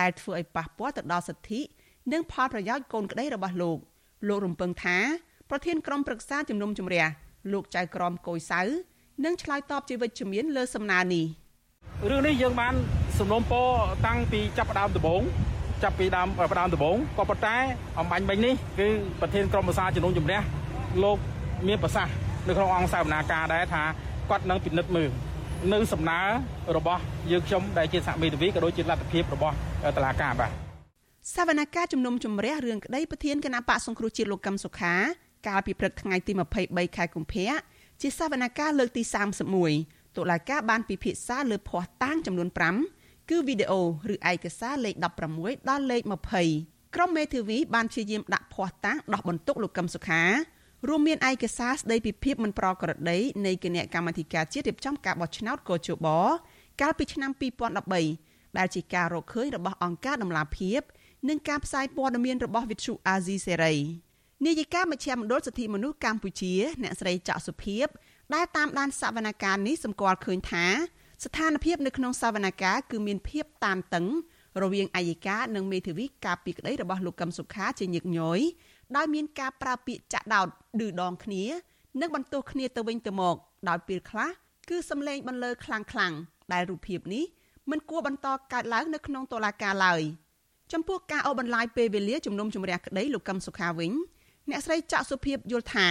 ដែលធ្វើឲ្យប៉ះពាល់ទៅដល់សិទ្ធិនិងផលប្រយោជន៍កូនក្តីរបស់លោកលោករំពឹងថាប្រធានក្រុមប្រឹក្សាជំនុំជម្រះលោកចៅក្រមកុយសៅនឹងឆ្លើយតបជាវិជ្ជមានលើសំណើនេះ រឿងនេះយើងបានសំណុំពរតាំងពីចាប់ផ្ដើមដំបូងចាប់ពីដើមផ្ដើមដំបូងក៏ប៉ុន្តែអំបញ្ញមិញនេះគឺប្រធានក្រុមប្រឹក្សាជំនុំជម្រះលោកមានប្រសាសន៍នៅក្នុងអង្គសាវនាការដែរថាគាត់នឹងពិនិត្យមើលនៅសំណើរបស់យើងខ្ញុំដែលជាសហមេធាវីក៏ដូចជាលទ្ធភាពរបស់តុលាការបាទសវនកម្មជំនុំជម្រះរឿងក្តីប្រធានគណៈបកសង្គ្រោះជាតិលោកកឹមសុខា កាលពីព្រឹកថ្ងៃទី23ខែកុម្ភៈជាសវនកម្មលើកទី31 តុលាការបានពិភាក្សាលើភ័ស្តុតាងចំនួន5គឺវីដេអូឬឯកសារលេខ16ដល់លេខ20ក្រុមមេធាវីបានព្យាយាមដាក់ភ័ស្តុតាងដោះបន្ទុកលោកកឹមសុខារួមមានឯកសារស្ដីពីភាពមិនប្រក្រតីនៃគណៈកម្មាធិការជាតិរៀបចំការបោះឆ្នោតកោជបកាលពីឆ្នាំ2013ដែលជាការរកឃើញរបស់អង្គការដំឡាភិបនិងការផ្សាយព័ត៌មានរបស់វិទ្យុអាស៊ីសេរីនាយិកាមជ្ឈមណ្ឌលសិទ្ធិមនុស្សកម្ពុជាអ្នកស្រីចាក់សុភីប ដែលតាមដានសវនកម្មនេះសម្គាល់ឃើញថា ស្ថានភាពនៅក្នុងសវនកម្មគឺមានភាពតានតឹង រវាងអាយិកានិងមេធាវីការពីក្តីរបស់លោកកឹមសុខាជាញឹកញយដោយមានការប្រើពាក្យចាក់ដោតឌឺដងគ្នានិងបន្ទោសគ្នាទៅវិញទៅមកដោយពេលខ្លះគឺសំឡេងបន្លឺខ្លាំងៗដែលរូបភាពនេះមិនគួរបន្តកើតឡើងនៅក្នុងតុលាការឡើយចំពោះការអូសបន្លាយពេលវេលាជំនុំជម្រះក្តីលោកកឹមសុខាវិញអ្នកស្រីចាក់សុភាពយល់ថា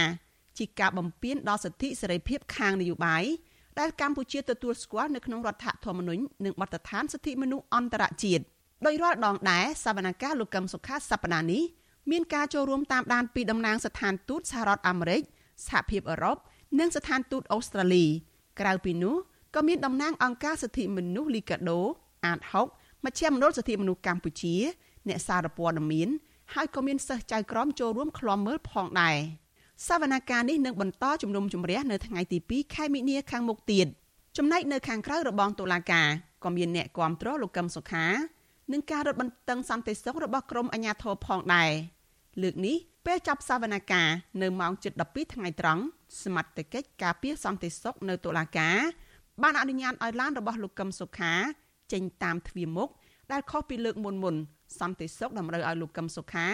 ជាការបំពានដល់សិទ្ធិសេរីភាពខាងនយោបាយដែលកម្ពុជាទទួលស្គាល់នៅក្នុងរដ្ឋធម្មនុញ្ញនិងបទដ្ឋានសិទ្ធិមនុស្សអន្តរជាតិដោយរាល់ដងដែរសវនកម្មលោកកឹមសុខាសប្តាហ៍នេះមានការចូលរួមតាមដានពីតំណាងស្ថានទូតសហរដ្ឋអាមេរិកសហភាពអឺរ៉ុបនិងស្ថានទូតអូស្ត្រាលី ក្រៅពីនោះក៏មានតំណាងអង្គការសិទ្ធិមនុស្សលីកាដូអាត6មជ្ឈមណ្ឌលសិទ្ធិមនុស្សកម្ពុជា អ្នកសារព័ត៌មានហើយក៏មានសិស្សចៅក្រមចូលរួមឃ្លាំមើលផងដែរ សវនកម្មនេះនឹងបន្តជំនុំជម្រះនៅថ្ងៃទី2ខែមិនិនាខាងមុខទៀតចំណែកនៅខាងក្រៅរបងតុលាការក៏មានអ្នកគាំទ្រលោកកឹមសុខានឹងការរត់បន្តឹងសន្តិសុខរបស់ក្រមអាជ្ញាធរផងដែរលើកនេះពេលចាប់សវនកម្មនៅម៉ោង7:12ថ្ងៃត្រង់សមត្ថកិច្ចការពារសន្តិសុខនៅតុលាការបានអនុញ្ញាតឲ្យឡានរបស់លោកកឹមសុខា ចេញតាមទ្វារមុខដែលខុសពីលើកមុនមុនសន្តិសុខតម្រូវឲ្យលោកកឹមសុខា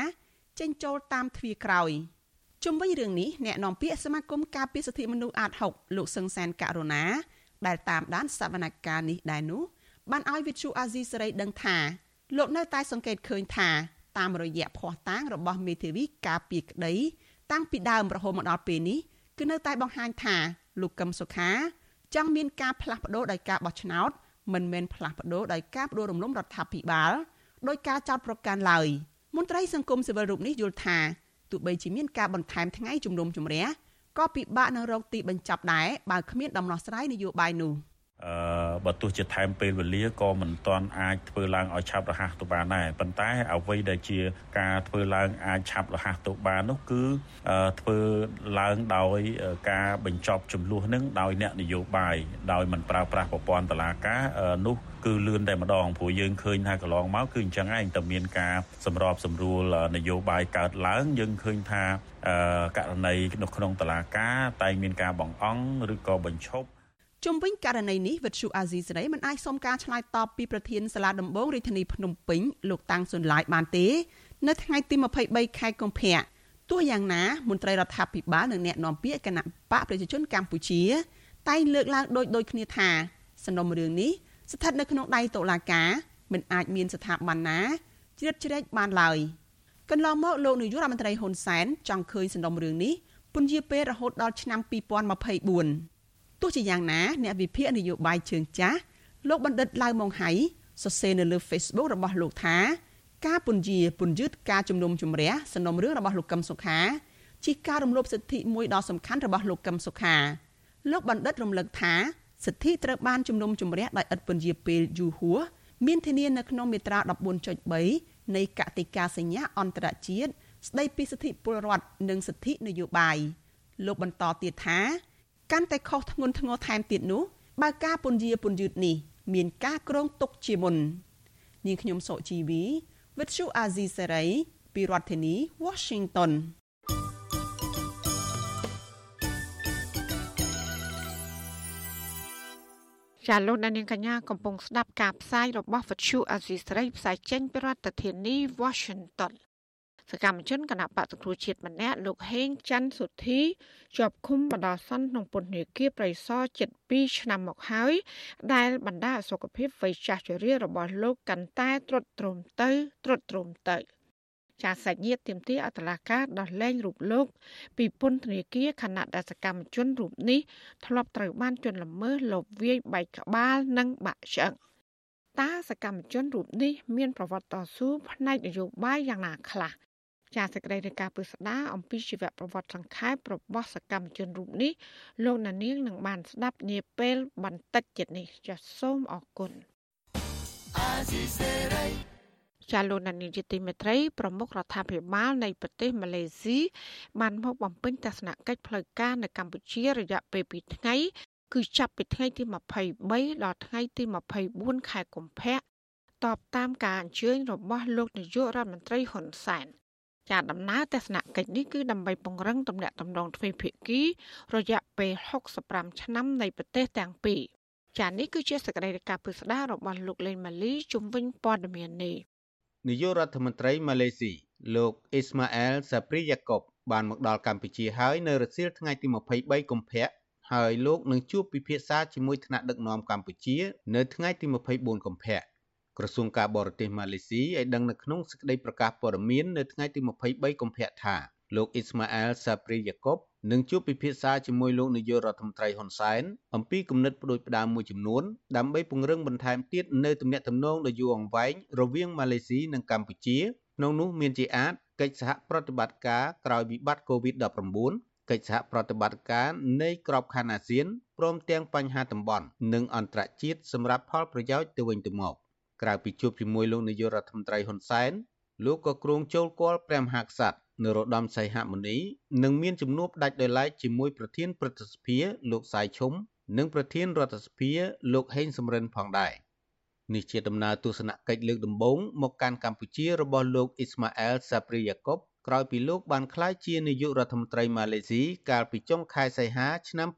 ចេញចូលតាមទ្វារក្រោយ ជុំវិញរឿងនេះអ្នកនាំពាក្យសមាគមការពារសិទ្ធិមនុស្សអាត6លោកសឹងសានករុណាដែលតាមដានសវនកម្មនេះដែរនោះបានឲ្យវិទ្យុអាស៊ីសេរីដឹងថាលោកនៅតែសង្កេតឃើញថាតាមរយៈភ័ស្តុតាងរបស់មេធាវីការពីក្តី តាំងពីដើមរហូតមកដល់ពេលនេះគឺនៅតែបង្ហាញថាលោកកឹមសុខា ចង់មានការផ្លាស់ប្ដូរដោយការបោះឆ្នោតមិនមែនផ្លាស់ប្ដូរដោយការបដូររំលំរដ្ឋាភិបាលដោយការចោទប្រកាន់ឡើយមន្ត្រីសង្គមស៊ីវិលរូបនេះយល់ថា ទោះបីជាមានការបន្ថែមថ្ងៃជំនុំជម្រះក៏ពិបាកនឹងរកទីបញ្ចប់ដែរបើគ្មានដំណោះស្រាយនយោបាយនោះ។អឺបើទោះជាថែមពេលវេលាក៏មិនទាន់អាចធ្វើឡើងឲ្យឆាប់រហ័សទៅបានដែរប៉ុន្តែអ្វីដែលជាការធ្វើឡើងអាចឆាប់រហ័សទៅបាននោះគឺធ្វើឡើងដោយការបញ្ចប់ចំនួននឹងដោយអ្នកនយោបាយដោយមិនប្រើប្រាស់ប្រព័ន្ធតឡាការនោះ គឺលឿនតែម្ដងព្រោះយើងឃើញថាកន្លងមកគឺអញ្ចឹងឯងតែមានការសម្របសម្រួលនយោបាយកើតឡើងយើងឃើញថាករណីនៅក្នុងតឡាការតែងមានការបង្អង់ឬក៏បញ្ឈប់ជុំវិញករណីនេះវិទ្យុអាស៊ីសេរីមិនអាចសុំការឆ្លើយតបពីប្រធានសាលាដំបងរាជធានីភ្នំពេញលោកតាំងសុនឡាយបានទេ នៅថ្ងៃទី23ខែកុម្ភៈទោះយ៉ាងណាមន្ត្រីរដ្ឋាភិបាលនិងអ្នកនាំពាក្យគណៈបកប្រជាជនកម្ពុជា តែងលើកឡើងដូចដូចគ្នាថាសំណុំរឿងនេះ ស្ថិតនៅក្នុងដៃតុលាការមិនអាចមានស្ថាប័នណាជ្រៀតជ្រែកបានឡើយកន្លងមកលោកនាយករដ្ឋមន្ត្រីហ៊ុនសែនចង់ឃើញសំណុំរឿងនេះពន្យាពេលរហូតដល់ឆ្នាំ2024ទោះជាយ៉ាងណា អ្នកវិភាគនយោបាយជើងចាស់លោកបណ្ឌិតឡៅម៉ុងហៃសរសេរនៅលើ Facebook របស់លោកថា ការពន្យាពន្យឺតការជំនុំជម្រះសំណុំរឿងរបស់លោកកឹមសុខាជាការរំលោភសិទ្ធិមួយដ៏សំខាន់របស់លោកកឹមសុខាលោកបណ្ឌិតរំលឹកថា សិទ្ធិត្រូវបានជំនុំជម្រះដោយឥតពន្យាពេលយូរហួសមានធានានៅក្នុងមាត្រា14.3នៃកតិកាសញ្ញាអន្តរជាតិស្ដីពីសិទ្ធិពលរដ្ឋនិងសិទ្ធិនយោបាយលោកបន្តទៀតថាកាន់តែខុសធ្ងន់ធ្ងរថែមទៀតនោះបើការពន្យាពន្យឺតនេះមានការក្រងទុកជាមុននាងខ្ញុំសុជីវីវិទ្យុអាស៊ីសេរីពីរដ្ឋធានី Washington ចាលោកដានៀងកញ្ញាកំពុងស្ដាប់ការផ្សាយរបស់វិទ្យុអាស៊ីសេរីផ្សាយចេញពីរដ្ឋធានី Washington សកម្មជនគណៈបកសង្គ្រោះជាតិម្នាក់លោកហេងច័ន្ទសុធីជាប់ឃុំបណ្ដោះអាសន្នក្នុងពន្ធនាគារប្រៃសណជិត2ឆ្នាំមកហើយ ដែលបណ្ដាសុខភាពវ័យចាស់ជរារបស់លោកកាន់តែទ្រុឌទ្រោមទៅទ្រុឌទ្រោមទៅ ចាសាច់ញាតិទៀមទាអតឡាការដោះលែងរូបលោក ពីពន្ធនាគារខណៈដែលសកម្មជនរូបនេះធ្លាប់ត្រូវបានជន់ល្មើសលបវាយបែកក្បាលនិងបាក់ឆ្អឹងតើសកម្មជនរូបនេះមានប្រវត្តិតស៊ូផ្នែកនយោបាយយ៉ាងណាខ្លះចាសសេចក្តីរាយការណ៍ពិស្ដាអំពីជីវប្រវត្តិសង្ខេបរបស់សកម្មជនរូបនេះលោកណានៀងនឹងបានស្ដាប់នាពេលបន្តិចទៀតនេះចាសសូមអរគុណ ចាលោកណានៀងជាទីមេត្រីប្រមុខរដ្ឋាភិបាលនៃប្រទេសម៉ាឡេស៊ីបានមកបំពេញទស្សនកិច្ចផ្លូវការនៅកម្ពុជារយៈពេល2ថ្ងៃគឺចាប់ពីថ្ងៃទី23ដល់ថ្ងៃទី24ខែកុម្ភៈតបតាមការអញ្ជើញរបស់លោកនាយករដ្ឋមន្ត្រីហ៊ុនសែនចាដំណើរទស្សនកិច្ចនេះគឺដើម្បីពង្រឹងទំនាក់ទំនងទ្វេភាគី រយៈពេល65ឆ្នាំនៃប្រទេសទាំងពីរចានេះគឺជាសកម្មភាពពិស្ដាររបស់លោកលេងម៉ាលីជំវិញព័ត៌មាននេះ នាយករដ្ឋមន្ត្រីម៉ាឡេស៊ីលោកអ៊ីស្ម៉ាអែលសាព្រីយ៉ាកុបបានមកដល់កម្ពុជាហើយនៅរសៀលថ្ងៃទី23កុម្ភៈហើយលោកនឹងជួបពិភាក្សាជាមួយថ្នាក់ដឹកនាំកម្ពុជានៅថ្ងៃទី24កុម្ភៈក្រសួងការបរទេសម៉ាឡេស៊ីឲ្យដឹងនៅក្នុងសេចក្តីប្រកាសព័ត៌មាននៅថ្ងៃទី23កុម្ភៈថាលោកអ៊ីស្ម៉ាអែលសាព្រីយ៉ាកុប នឹងជួបពិភាក្សាជាមួយលោកនាយករដ្ឋមន្ត្រីហ៊ុនសែនអំពីគំនិតផ្ដួចផ្ដើមមួយចំនួនដើម្បីពង្រឹងបន្ថែមទៀតនៅទំនាក់ទំនងដ៏យូរអង្វែងរវាងម៉ាឡេស៊ីនិងកម្ពុជាក្នុងនោះមានជាអាចកិច្ចសហប្រតិបត្តិការក្រោយវិបត្តិ COVID-19 កិច្ចសហប្រតិបត្តិការនៃក្របខ័ណ្ឌអាស៊ានព្រមទាំងបញ្ហាតំបន់និងអន្តរជាតិសម្រាប់ផលប្រយោជន៍ទៅវិញទៅមកក្រៅពីជួបជាមួយលោកនាយករដ្ឋមន្ត្រីហ៊ុនសែនលោកក៏គ្រងចូលគាល់ព្រះមហាក្សត្រ នរោត្តមសីហមុនីនិងមានជំនួបដាច់ដោយឡែកជាមួយប្រធានព្រឹទ្ធសភាលោកសាយឈុំនិងប្រធានរដ្ឋសភាលោកហេងសំរិនផងដែរនេះជាដំណើរទស្សនកិច្ចលើកដំបូងមកកាន់កម្ពុជារបស់លោកអ៊ីស្ម៉ាអែលសាព្រីយ៉ាកុបក្រោយពីលោកបានក្លាយជានាយករដ្ឋមន្ត្រីម៉ាឡេស៊ីកាលពីចុងខែសីហាឆ្នាំ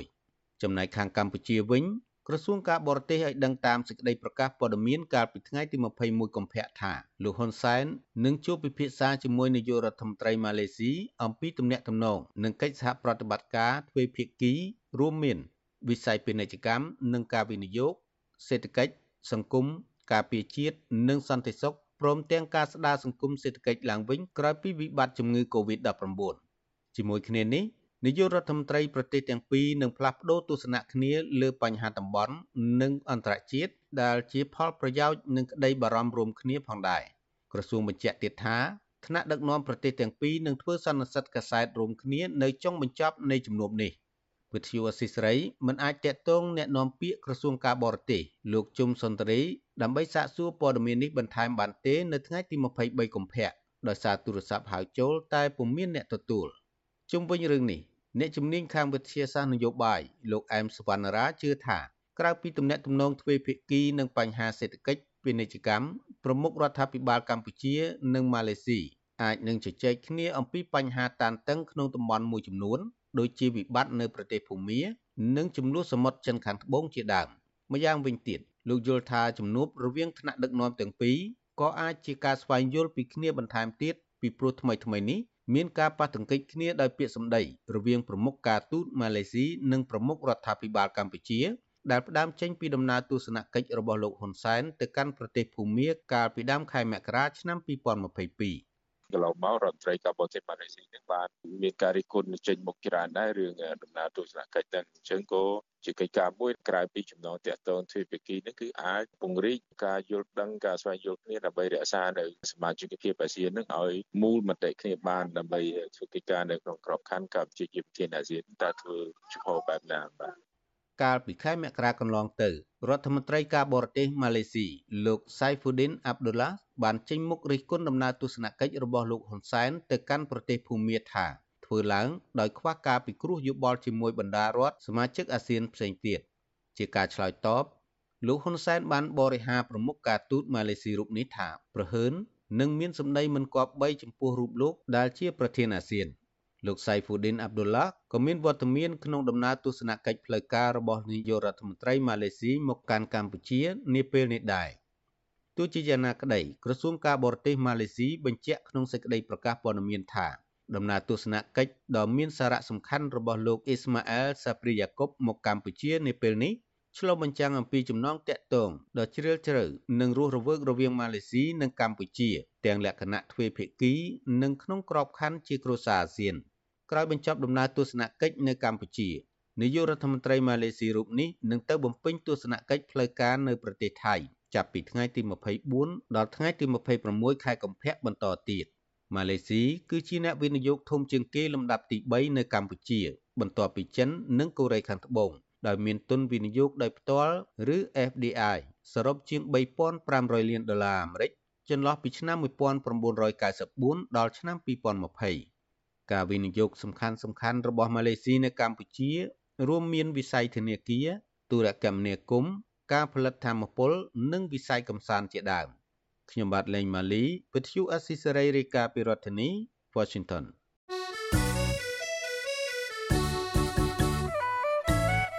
2021ចំណែកខាងកម្ពុជាវិញ ក្រសួងការបរទេសឲ្យដឹងតាមសេចក្តីប្រកាសព័ត៌មានកាលពីថ្ងៃទី21កុម្ភៈថាលោកហ៊ុនសែននឹងជួបពិភាក្សាជាមួយនាយករដ្ឋមន្ត្រីម៉ាឡេស៊ីអំពីទំនាក់ទំនងនិងកិច្ចសហប្រតិបត្តិការទ្វេភាគីរួមមាន វិស័យពាណិជ្ជកម្មនិងការវិនិយោគសេដ្ឋកិច្ចសង្គមការពារជាតិនិងសន្តិសុខព្រមទាំងការស្ដារសង្គមសេដ្ឋកិច្ចឡើងវិញក្រោយពីវិបត្តិជំងឺ Covid-19 ជាមួយគ្នានេះ នាយករដ្ឋមន្ត្រីប្រទេសទាំងពីរនឹងផ្លាស់ប្តូរទស្សនៈគ្នាលើបញ្ហាតំបន់និងអន្តរជាតិដែលជាផលប្រយោជន៍និងក្តីបារម្ភរួមគ្នាផងដែរក្រសួងបញ្ជាក់ទៀតថាថ្នាក់ដឹកនាំប្រទេសទាំងពីរនឹងធ្វើសន្និសីទកាសែតរួមគ្នានៅចុងបញ្ចប់នៃជំនួបនេះវិទ្យុអស៊ីសេរីមិនអាចតាក់ទងแนะនាំពាក្យក្រសួងការបរទេសលោកជុំសុនតរីដើម្បីសាកសួរព័ត៌មាននេះបន្ថែមបានទេនៅថ្ងៃទី23កុម្ភៈដោយសារទូរស័ព្ទហៅចូលតែពុំមានអ្នកទទួលជុំវិញរឿងនេះ អ្នកជំនាញខាងវិទ្យាសាស្ត្រនយោបាយលោកអែមសវណ្ណរាជឿថាក្រៅពីទំនាក់ទំនងទ្វេភាគីនិងបញ្ហាសេដ្ឋកិច្ចពាណិជ្ជកម្មប្រមុខរដ្ឋាភិបាលកម្ពុជានិងម៉ាឡេស៊ីអាចនឹងជជែកគ្នាអំពីបញ្ហាតានតឹងក្នុងតំបន់មួយចំនួនដូចជាវិបត្តិនៅប្រទេសភូមានិងចំនួនសមុទ្រចិនខាងត្បូងជាដើមម្យ៉ាងវិញទៀតលោកយល់ថាជំនួបរវាងថ្នាក់ដឹកនាំទាំងពីរក៏អាចជាការស្វែងយល់ពីគ្នាបន្ថែមទៀតពីព្រោះថ្មីថ្មីនេះ មានការប៉ះទង្គិចគ្នាដោយពាក្យសម្ដីរវាងប្រមុខការទូតម៉ាឡេស៊ីនិងប្រមុខរដ្ឋាភិបាលកម្ពុជាដែលផ្ដើមចេញពីដំណើរទស្សនកិច្ចរបស់លោកហ៊ុនសែនទៅកាន់ប្រទេសភូមាកាលពីដើមខែមករាឆ្នាំ2022 កន្លងមករដ្ឋមន្ត្រីការបរទេសម៉ាឡេស៊ីនឹងបានមានការរិះគន់ចេញមុខច្រើនដែររឿងដំណើរទស្សនកិច្ចទាំងអញ្ចឹងក៏ជាកិច្ចការមួយក្រៅពីចំណងតាក់ទងទ្វេភាគីនេះគឺអាចពង្រីកការយល់ដឹងការស្វែងយល់គ្នាដើម្បីរក្សានៅសមាជិកភាពអាស៊ាននឹងឲ្យមូលមតិគ្នាបានដើម្បីធ្វើកិច្ចការនៅក្នុងក្របខ័ណ្ឌកម្ពុជាជាប្រធានអាស៊ានតើធ្វើចំហបែបណាបាទ កាលពីខែមករាកន្លងទៅរដ្ឋមន្ត្រីការបរទេសម៉ាឡេស៊ីលោក Saifuddin Abdullah បានចេញមុខរិះគន់ដំណើរទស្សនកិច្ចរបស់លោកហ៊ុនសែនទៅកាន់ប្រទេសភូមាថាធ្វើឡើងដោយខ្វះការពិគ្រោះយោបល់ជាមួយបណ្ដារដ្ឋសមាជិកអាស៊ានផ្សេងទៀតជាការឆ្លើយតបលោកហ៊ុនសែនបានបរិហាប្រមុខការទូតម៉ាឡេស៊ីរូបនេះថាប្រហើននឹងមានសម្ដីមិនគប្បីចំពោះរូបលោកដែលជាប្រធានអាស៊ាន។ លោកសៃហ្វូឌីនអាប់ឌុលឡាក៏មានវត្តមានក្នុងដំណើរទស្សនកិច្ចផ្លូវការរបស់នាយករដ្ឋមន្ត្រីម៉ាឡេស៊ីមកកាន់កម្ពុជានាពេលនេះដែរទោះជាយ៉ាងណាក្តីក្រសួងការបរទេសម៉ាឡេស៊ីបញ្ជាក់ក្នុងសេចក្តីប្រកាសព័ត៌មានថាដំណើរទស្សនកិច្ចដ៏មានសារៈសំខាន់របស់លោកអ៊ីស្ម៉ាអែលសាព្រីយ៉ាកុបមកកម្ពុជានាពេលនេះឆ្លុះបញ្ចាំងអំពីចំណងតាក់ទងដ៏ជ្រាលជ្រៅនិងរស់រវើករវាងម៉ាឡេស៊ីនិងកម្ពុជា ទាំងលក្ខណៈទ្វេភាគី និងក្នុងក្របខ័ណ្ឌជាគ្រួសារអាស៊ាន។ ក្រោយបញ្ចប់ដំណើរទស្សនកិច្ចនៅកម្ពុជានាយករដ្ឋមន្ត្រីម៉ាឡេស៊ីរូបនេះនឹងទៅបំពេញទស្សនកិច្ចផ្លូវការនៅប្រទេសថៃចាប់ពីថ្ងៃទី24ដល់ថ្ងៃទី26ខែកុម្ភៈបន្តទៀតម៉ាឡេស៊ីគឺជាអ្នកវិនិយោគធំជាងគេលំដាប់ទី3នៅកម្ពុជា បន្ទាប់ពីចិន និងកូរ៉េខាងត្បូងដោយមានទុនវិនិយោគដោយផ្ទាល់ឬ FDI សរុបជាង3500លានដុល្លារអាមេរិកចន្លោះពីឆ្នាំ1994ដល់ឆ្នាំ2020 ការវិនិយោគសំខាន់សំខាន់របស់ម៉ាឡេស៊ីនៅកម្ពុជា រួមមានវិស័យធនាគារទូរគមនាគមន៍ការផលិតធម្មពល និងវិស័យកំសាន្តជាដើមខ្ញុំបាទលេងម៉ាលីវិទ្យុអស៊ីសេរីរាយការណ៍ពីរដ្ឋធានី Washington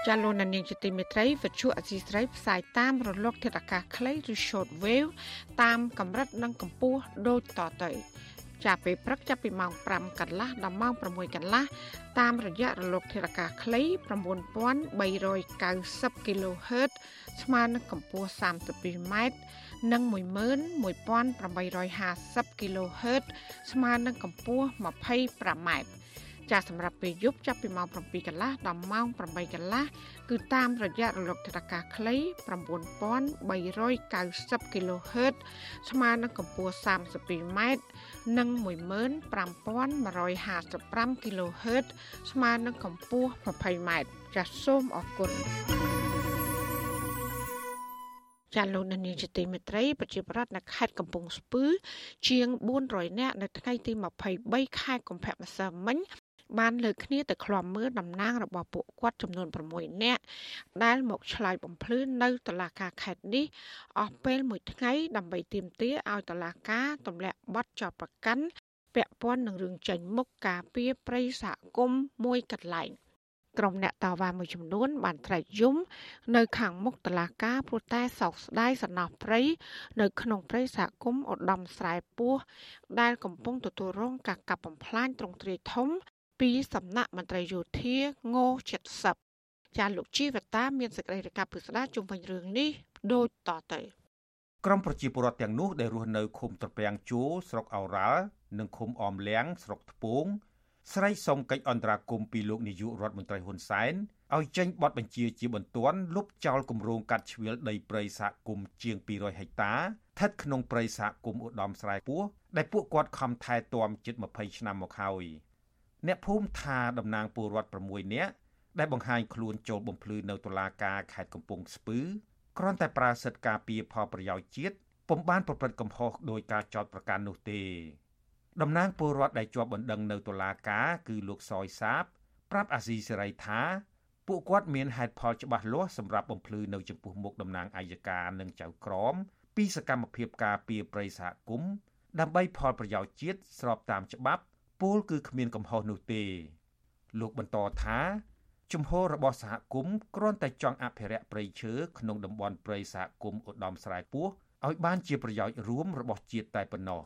ចាលោកនាងជាទីមេត្រីវិទ្យុអសីស្រីផ្សាយតាមរលកធាតុអាកាសខ្លីឬ short wave តាមកម្រិតនិងកម្ពស់ដូចតទៅ ចាប់ពេលព្រឹកចាប់ពីម៉ោង5កន្លះដល់ម៉ោង6កន្លះតាមរយៈរលកធារកាខ្លី9390 kHz ស្មើនឹងកម្ពស់ 32m និង11850 kHz ស្មើនឹងកម្ពស់ 25m ចាសម្រាប់ពេលយប់ចាប់ពីម៉ោង7កន្លះដល់ម៉ោង8កន្លះគឺតាមរយៈរលកថេកាខ្លី9390 kHz ស្មើនឹងកម្ពស់ 32m និង15155 kHz ស្មើនឹងកម្ពស់ 20m ចាសសូមអរគុណចាលោកនានីជាទីមេត្រីប្រជាប្រដ្ឋនៅខេត្តកំពង់ស្ពឺ ជាង400នាក់នៅថ្ងៃទី23ខែកុម្ភៈម្សិលមិញ បានលើកគ្នាទៅឃ្លាំមើលតំណាងរបស់ពួកគាត់ចំនួន6នាក់ដែលមកឆ្លើយបំភ្លឺនៅតុលាការខេត្តនេះអស់ពេលមួយថ្ងៃដើម្បីទាមទារឲ្យតុលាការទម្លាក់បទចោទប្រកាន់ពាក់ព័ន្ធនឹងរឿងចាញ់មុខការពារប្រិយសហគមន៍មួយកន្លែងក្រុមអ្នកតាវ៉ាមួយចំនួនបានត្រែកយំនៅខាងមុខតឡាការព្រោះតែសោកស្ដាយសំណោះព្រៃនៅក្នុងព្រៃសហគមន៍ឧត្តមស្រែពោះដែលកំពុងទទួលរងការកាប់បំផ្លាញទ្រង់ទ្រាយធំ ពីសំណាក់មន្ត្រីយោធាង70ចាលោកជីវតាមានសេចក្តីរាយការណ៍ពិស្ដារជុំវិញរឿងនេះដូចតទៅក្រមប្រជាពលរដ្ឋទាំងនោះដែលរស់នៅឃុំត្រពាំងជួស្រុកអូរ៉ាល់និងឃុំអមលៀងស្រុកថ្ពងស្រីសុំកិច្ចអន្តរាគមពីលោកនាយករដ្ឋមន្ត្រីហ៊ុនសែនឲ្យចេញបទបញ្ជាជាបន្ទាន់លុបចោលគម្រោងកាត់ជ្រៀលដីព្រៃសហគមន៍ជាង200ហិកតាស្ថិតក្នុងព្រៃសហគមន៍ឧត្តមស្រែពោះដែលពួកគាត់ខំថែទាំជិត20ឆ្នាំមកហើយ អ្នកភូមិថាតំណាងពលរដ្ឋ6នាក់ដែលបង្ហាញខ្លួនចូលបំភ្លឺនៅតុលាការខេត្តកំពង់ស្ពឺគ្រាន់តែប្រើសិទ្ធិការពារផលប្រយោជន៍ជាតិពុំបានប្រព្រឹត្តកំហុសដោយការចោទប្រកាន់នោះទេតំណាងពលរដ្ឋដែលជាប់បណ្ដឹងនៅតុលាការគឺលោកសយសាប ប្រាប់អាស៊ីសេរីថាពួកគាត់មានហេតុផលច្បាស់លាស់សម្រាប់បំភ្លឺនៅចំពោះមុខតំណាងអัยការនិងចៅក្រមពីសកម្មភាពការពារប្រិយសហគមន៍ដើម្បីផលប្រយោជន៍ជាតិស្របតាមច្បាប់ ពលគឺគ្មានកំហុសនោះទេ លោកបន្តថាជំហររបស់សហគមន៍គ្រាន់តែចង់អភិរក្សព្រៃឈើក្នុងតំបន់ព្រៃសហគមន៍ឧត្តមស្រែពោះឲ្យបានជាប្រយោជន៍រួមរបស់ជាតិតែប៉ុណ្ណោះ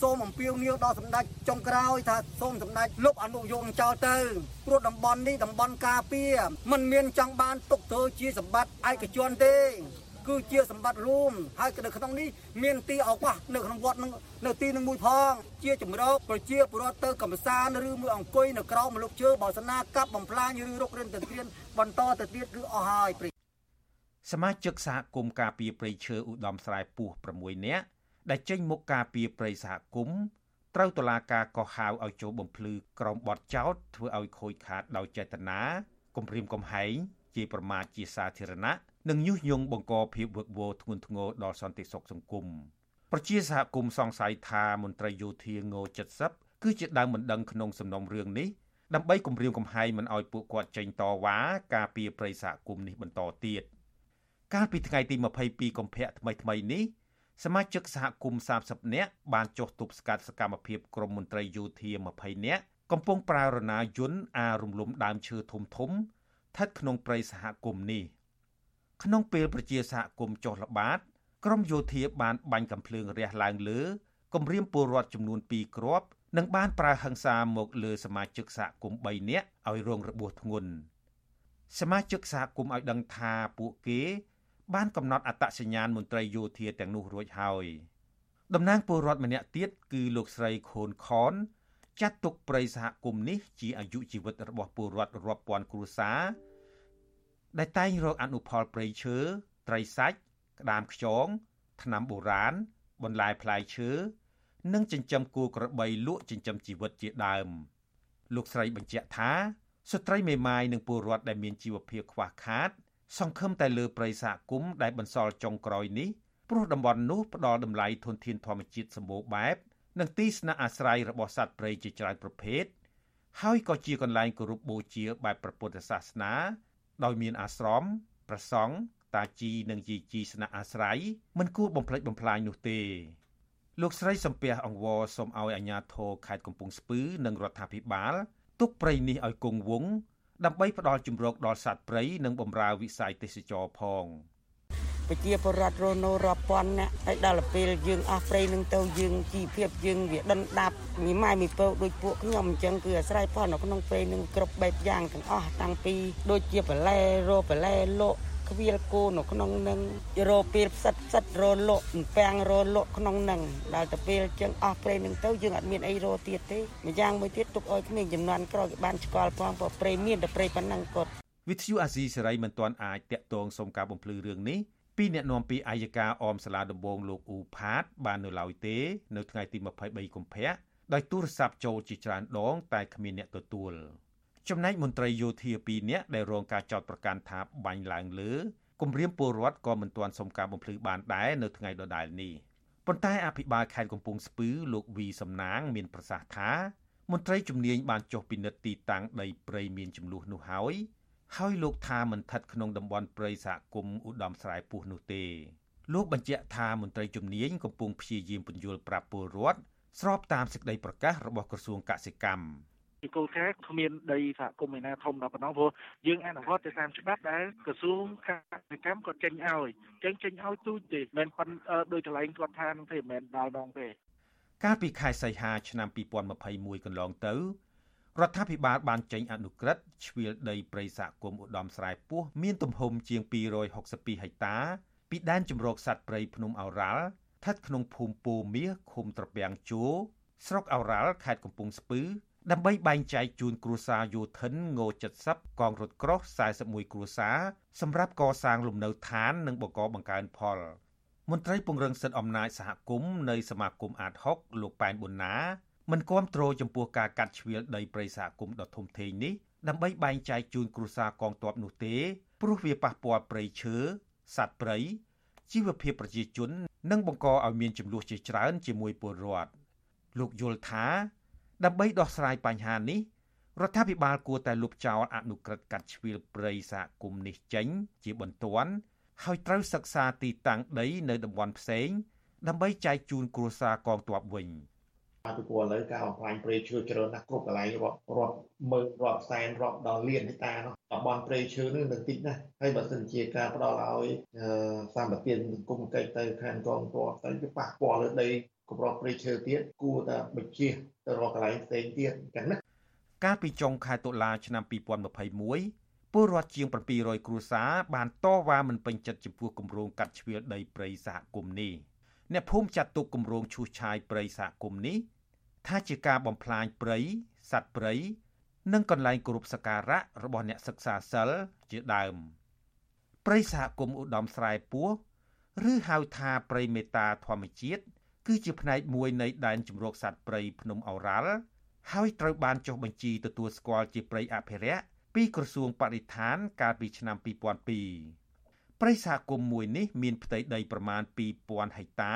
សូមអំពាវនាវដល់សម្ដេចចុងក្រោយថាសូមសម្ដេចលុបអនុយោគចោលទៅព្រោះតំបន់នេះតំបន់ការពារมันមានចង់បានទុកធ្វើជាសម្បត្តិឯកជនទេ គឺជាសម្បត្តិរួមហើយនៅក្នុងនេះមានទីឱកាសនៅក្នុងវត្តនឹងនៅទីនឹងមួយផង ជាជំរកប្រជាពលរដ្ឋទៅកំសាន្តឬមួយអង្គុយនៅក្រោមម្លប់ឈើបោសនាកាប់បំផ្លាញឬរុករិនទៅទៀតបន្តទៅទៀតគឺអស់ហើយព្រៃសមាជិកសហគមន៍ការពារព្រៃឈើឧត្តមស្រែពោះ6នាក់ដែលចេញមុខការពារព្រៃសហគមន៍ត្រូវតុលាការកោះហៅឲ្យចូលបំភ្លឺក្រមបទចោតធ្វើឲ្យខូចខាតដោយចេតនាគំរាមកំហែងជាប្រមាថជាសាធារណៈ និងញុះញង់បង្កភាពវឹកវរធ្ងន់ធ្ងរដល់សន្តិសុខសង្គមប្រជាសហគមន៍សង្ស័យថាមន្ត្រីយោធាង70គឺជាដើមមិនដឹងក្នុងសំណុំរឿងនេះដើម្បីគម្រាមកំហែងមិនឲ្យពួកគាត់ចេញតវ៉ាការពារប្រិយសហគមន៍នេះបន្តទៀតកាលពីថ្ងៃទី22កុម្ភៈថ្មីថ្មីនេះសមាជិកសហគមន៍30នាក់បានចុះទប់ស្កាត់សកម្មភាពក្រុមមន្ត្រីយោធា20នាក់កំពុងប្រើរណាយន្តអារំលំដើមឈើធំធំស្ថិតក្នុងព្រៃសហគមន៍នេះ ក្នុងពេលប្រជាសហគមន៍ចុះល្បាតក្រមយោធាបានបាញ់កាំភ្លើងរះឡើងលើគម្រាមពលរដ្ឋចំនួន2គ្រាប់និងបានប្រើហិង្សាមកលើសមាជិកសហគមន៍3នាក់ឲ្យរងរបួសធ្ងន់សមាជិកសហគមន៍ឲ្យដឹងថាពួកគេ បានកំណត់អត្តសញ្ញាណមន្ត្រីយោធាទាំងនោះរួចហើយតំណាងពលរដ្ឋម្នាក់ទៀតគឺលោកស្រីខូនខនចាត់ទុកប្រិយសហគមន៍នេះជាអាយុជីវិតរបស់ពលរដ្ឋរាប់ពាន់គ្រួសារ ដែលតែងរកអនុផលព្រៃឈើត្រីសាច់ក្តាមខ្យងថ្នាំបុរាណបន្លែផ្លែឈើនិងចិញ្ចឹមគោក្របីលក់ចិញ្ចឹមជីវិតជាដើម លោកស្រីបញ្ជាក់ថា ស្ត្រីមេម៉ាយនិងពលរដ្ឋដែលមានជីវភាពខ្វះខាត សង្ឃឹមតែលើប្រិយសហគមន៍ដែលបន្សល់ចុងក្រោយនេះព្រោះតំបន់នោះផ្ដល់តម្លៃធនធានធម្មជាតិសម្បូរបែបនិងទីស្នាក់អាស្រ័យរបស់សត្វព្រៃជាច្រើនប្រភេទហើយក៏ជាកន្លែងគោរពបូជាបែបព្រះពុទ្ធសាសនា ដោយមានអាស្រមប្រសង់តាជីនិងជីជីស្នាក់អាស្រ័យមិនគួរបំផ្លិចបំផ្លាញនោះទេលោកស្រីសំពះអង្វរសូមឲ្យអាជ្ញាធរខេត្តកំពង់ស្ពឺនិងរដ្ឋាភិបាលទុកព្រៃនេះឲ្យគង់វង្សដើម្បីផ្ដល់ជំរកដល់សត្វព្រៃនិងបម្រើវិស័យទេសចរផង។ ប្រជាពលរដ្ឋរស់នៅរាប់ពាន់នាក់ហើយដល់ពេលយើងអស់ព្រៃនឹងទៅយើងជីវភាពយើងវាដុនដាប់មីម៉ែមីពៅដូចពួកខ្ញុំអញ្ចឹងគឺអាស្រ័យផលនៅក្នុងព្រៃនឹងគ្រប់បែបយ៉ាងទាំងអស់តាំងពីដូចជាបន្លែរោបន្លែលក់ខ្វៀលគោនៅក្នុងនឹងរោពេលផ្សិតផ្សិតរលក់ពាំងរលក់ក្នុងនឹងដល់ទៅពេលចឹងអស់ព្រៃនឹងទៅយើងអត់មានអីរោទៀតទេម្យ៉ាងមួយទៀតទុកឲ្យក្មេងចំនួនក្រោយគេបានស្គាល់ផងព្រោះព្រៃមានតែព្រៃប៉ុណ្ណឹងគាត់វិទ្យុអាស៊ីសេរីមិនទាន់អាចតាក់ទងសុំការបំភ្លឺរឿងនេះ ពីអ្នកនាំពាក្យអាយកាអមសាលាដំបងលោកអ៊ូផាត បាននៅឡើយទេ នៅថ្ងៃទី23កុម្ភៈដោយទូរស័ព្ទចូលជាច្រើនដង តែគ្មានអ្នកទទួលចំណែកមន្ត្រីយោធា2នាក់ដែលរងការចោទប្រកាន់ថាបាញ់ឡើងលើគម្រាមពលរដ្ឋក៏មិនទាន់សុំការបំភ្លឺបានដែរនៅថ្ងៃដដែលនេះប៉ុន្តែអភិបាលខេត្តកំពង់ស្ពឺលោកវីសំណាង មានប្រសាសន៍ថាមន្ត្រីជំនាញបានចុះពិនិត្យទីតាំងដីព្រៃមានចំនួននោះហើយ ហើយលោកថាមិនស្ថិតក្នុងតំបន់ព្រៃសហគមន៍ឧត្តមស្រែពុះនោះទេលោកបញ្ជាក់ថាមន្ត្រីជំនាញកំពុងព្យាយាមពន្យល់ប្រាប់ពលរដ្ឋស្របតាមសេចក្តីប្រកាសរបស់ក្រសួងកសិកម្មពីគោលការណ៍គ្មានដីសហគមន៍ឯណាធំដល់ប៉ុណ្ណោះព្រោះយើងអនុវត្តទៅតាមច្បាប់ដែលក្រសួងកសិកម្មគាត់ចេញឲ្យចេញចេញឲ្យទូចទេមិនប៉ុនដោយកន្លែងគាត់ថានឹងទេមិនមែនដល់ដងទេកាលពីខែសីហាឆ្នាំ2021កន្លងទៅ រដ្ឋាភិបាលបានចេញអនុក្រឹត្យជ្រៀលដីព្រៃសហគមន៍ឧត្តមស្រែពោះមានទំហំជាង262ហិកតាពីដែនជម្រកសត្វព្រៃភ្នំឱរ៉ាល់ស្ថិតក្នុងភូមិពោមាសឃុំត្រពាំងជួរស្រុកឱរ៉ាល់ខេត្តកំពង់ស្ពឺដើម្បីបែងចែកជូនគ្រួសារយោធិនង70កងរថក្រោះ41គ្រួសារសម្រាប់កសាងលំនៅឋាននិងបង្កបង្កើនផលមន្ត្រីពង្រឹងសិទ្ធិអំណាចសហគមន៍នៃសមាគមអាត6លោកប៉ែនប៊ុនណា មិនគាំទ្រចំពោះការកាត់ជ្រៀលដីព្រៃសហគមន៍ដ៏ធំធេងនេះដើម្បីបែងចែកជូនគ្រួសារកងទ័ពនោះទេព្រោះវាប៉ះពាល់ព្រៃឈើសត្វព្រៃជីវភាពប្រជាជន និងបង្កឲ្យមានចំនួនជាច្រើនជាមួយពលរដ្ឋលោកយល់ថា ដើម្បីដោះស្រាយបញ្ហានេះរដ្ឋាភិបាលគួរតែលុបចោលអនុក្រឹត្យកាត់ជ្រៀលព្រៃសហគមន៍នេះចេញ ជាបន្ទាន់ហើយត្រូវសិក្សាទីតាំងដីនៅតំបន់ផ្សេងដើម្បីចែកជូនគ្រួសារកងទ័ពវិញ។ បាទពីព្រោះឥឡូវការបំផ្លាញព្រៃឈើច្រើនណាស់គ្រប់កន្លែងរាប់រាប់ម៉ឺនរាប់សែនរាប់ដល់លានហិកតានោះតំបន់ព្រៃឈើនេះនឹងតិចណាស់ហើយបើសិនជាការផ្ដល់ឲ្យសម្បត្តិសង្គមកិច្ចទៅខាងកងទ័ពទៅវាប៉ះពាល់លើដីកម្រព្រៃឈើទៀតគួរតែបញ្ជាទៅរកកន្លែងផ្សេងទៀតអញ្ចឹងណាកាលពីចុងខែតុលាឆ្នាំ2021ពលរដ្ឋជាង700គ្រួសារបានតវ៉ាមិនពេញចិត្តចំពោះគម្រោងកាត់ជ្រៀលដីព្រៃសហគមន៍នេះអ្នកភូមិចាត់ទុកគម្រោងឈូសឆាយព្រៃសហគមន៍នេះ ថាជាការបំផ្លាញព្រៃសត្វព្រៃនិងកន្លែងគោរពសក្ការៈរបស់អ្នកសិក្សាសិលជាដើមព្រៃសហគមន៍ឧត្តមស្រែពោះឬហៅថាព្រៃមេតាធម្មជាតិគឺជាផ្នែកមួយនៃដែនជម្រកសត្វព្រៃភ្នំអូរ៉ាល់ហើយត្រូវបានចុះបញ្ជីទទួលស្គាល់ជាព្រៃអភិរក្សពីក្រសួងបរិស្ថានកាលពីឆ្នាំ2002ព្រៃសហគមន៍មួយនេះមានផ្ទៃដីប្រមាណ2000ហិកតា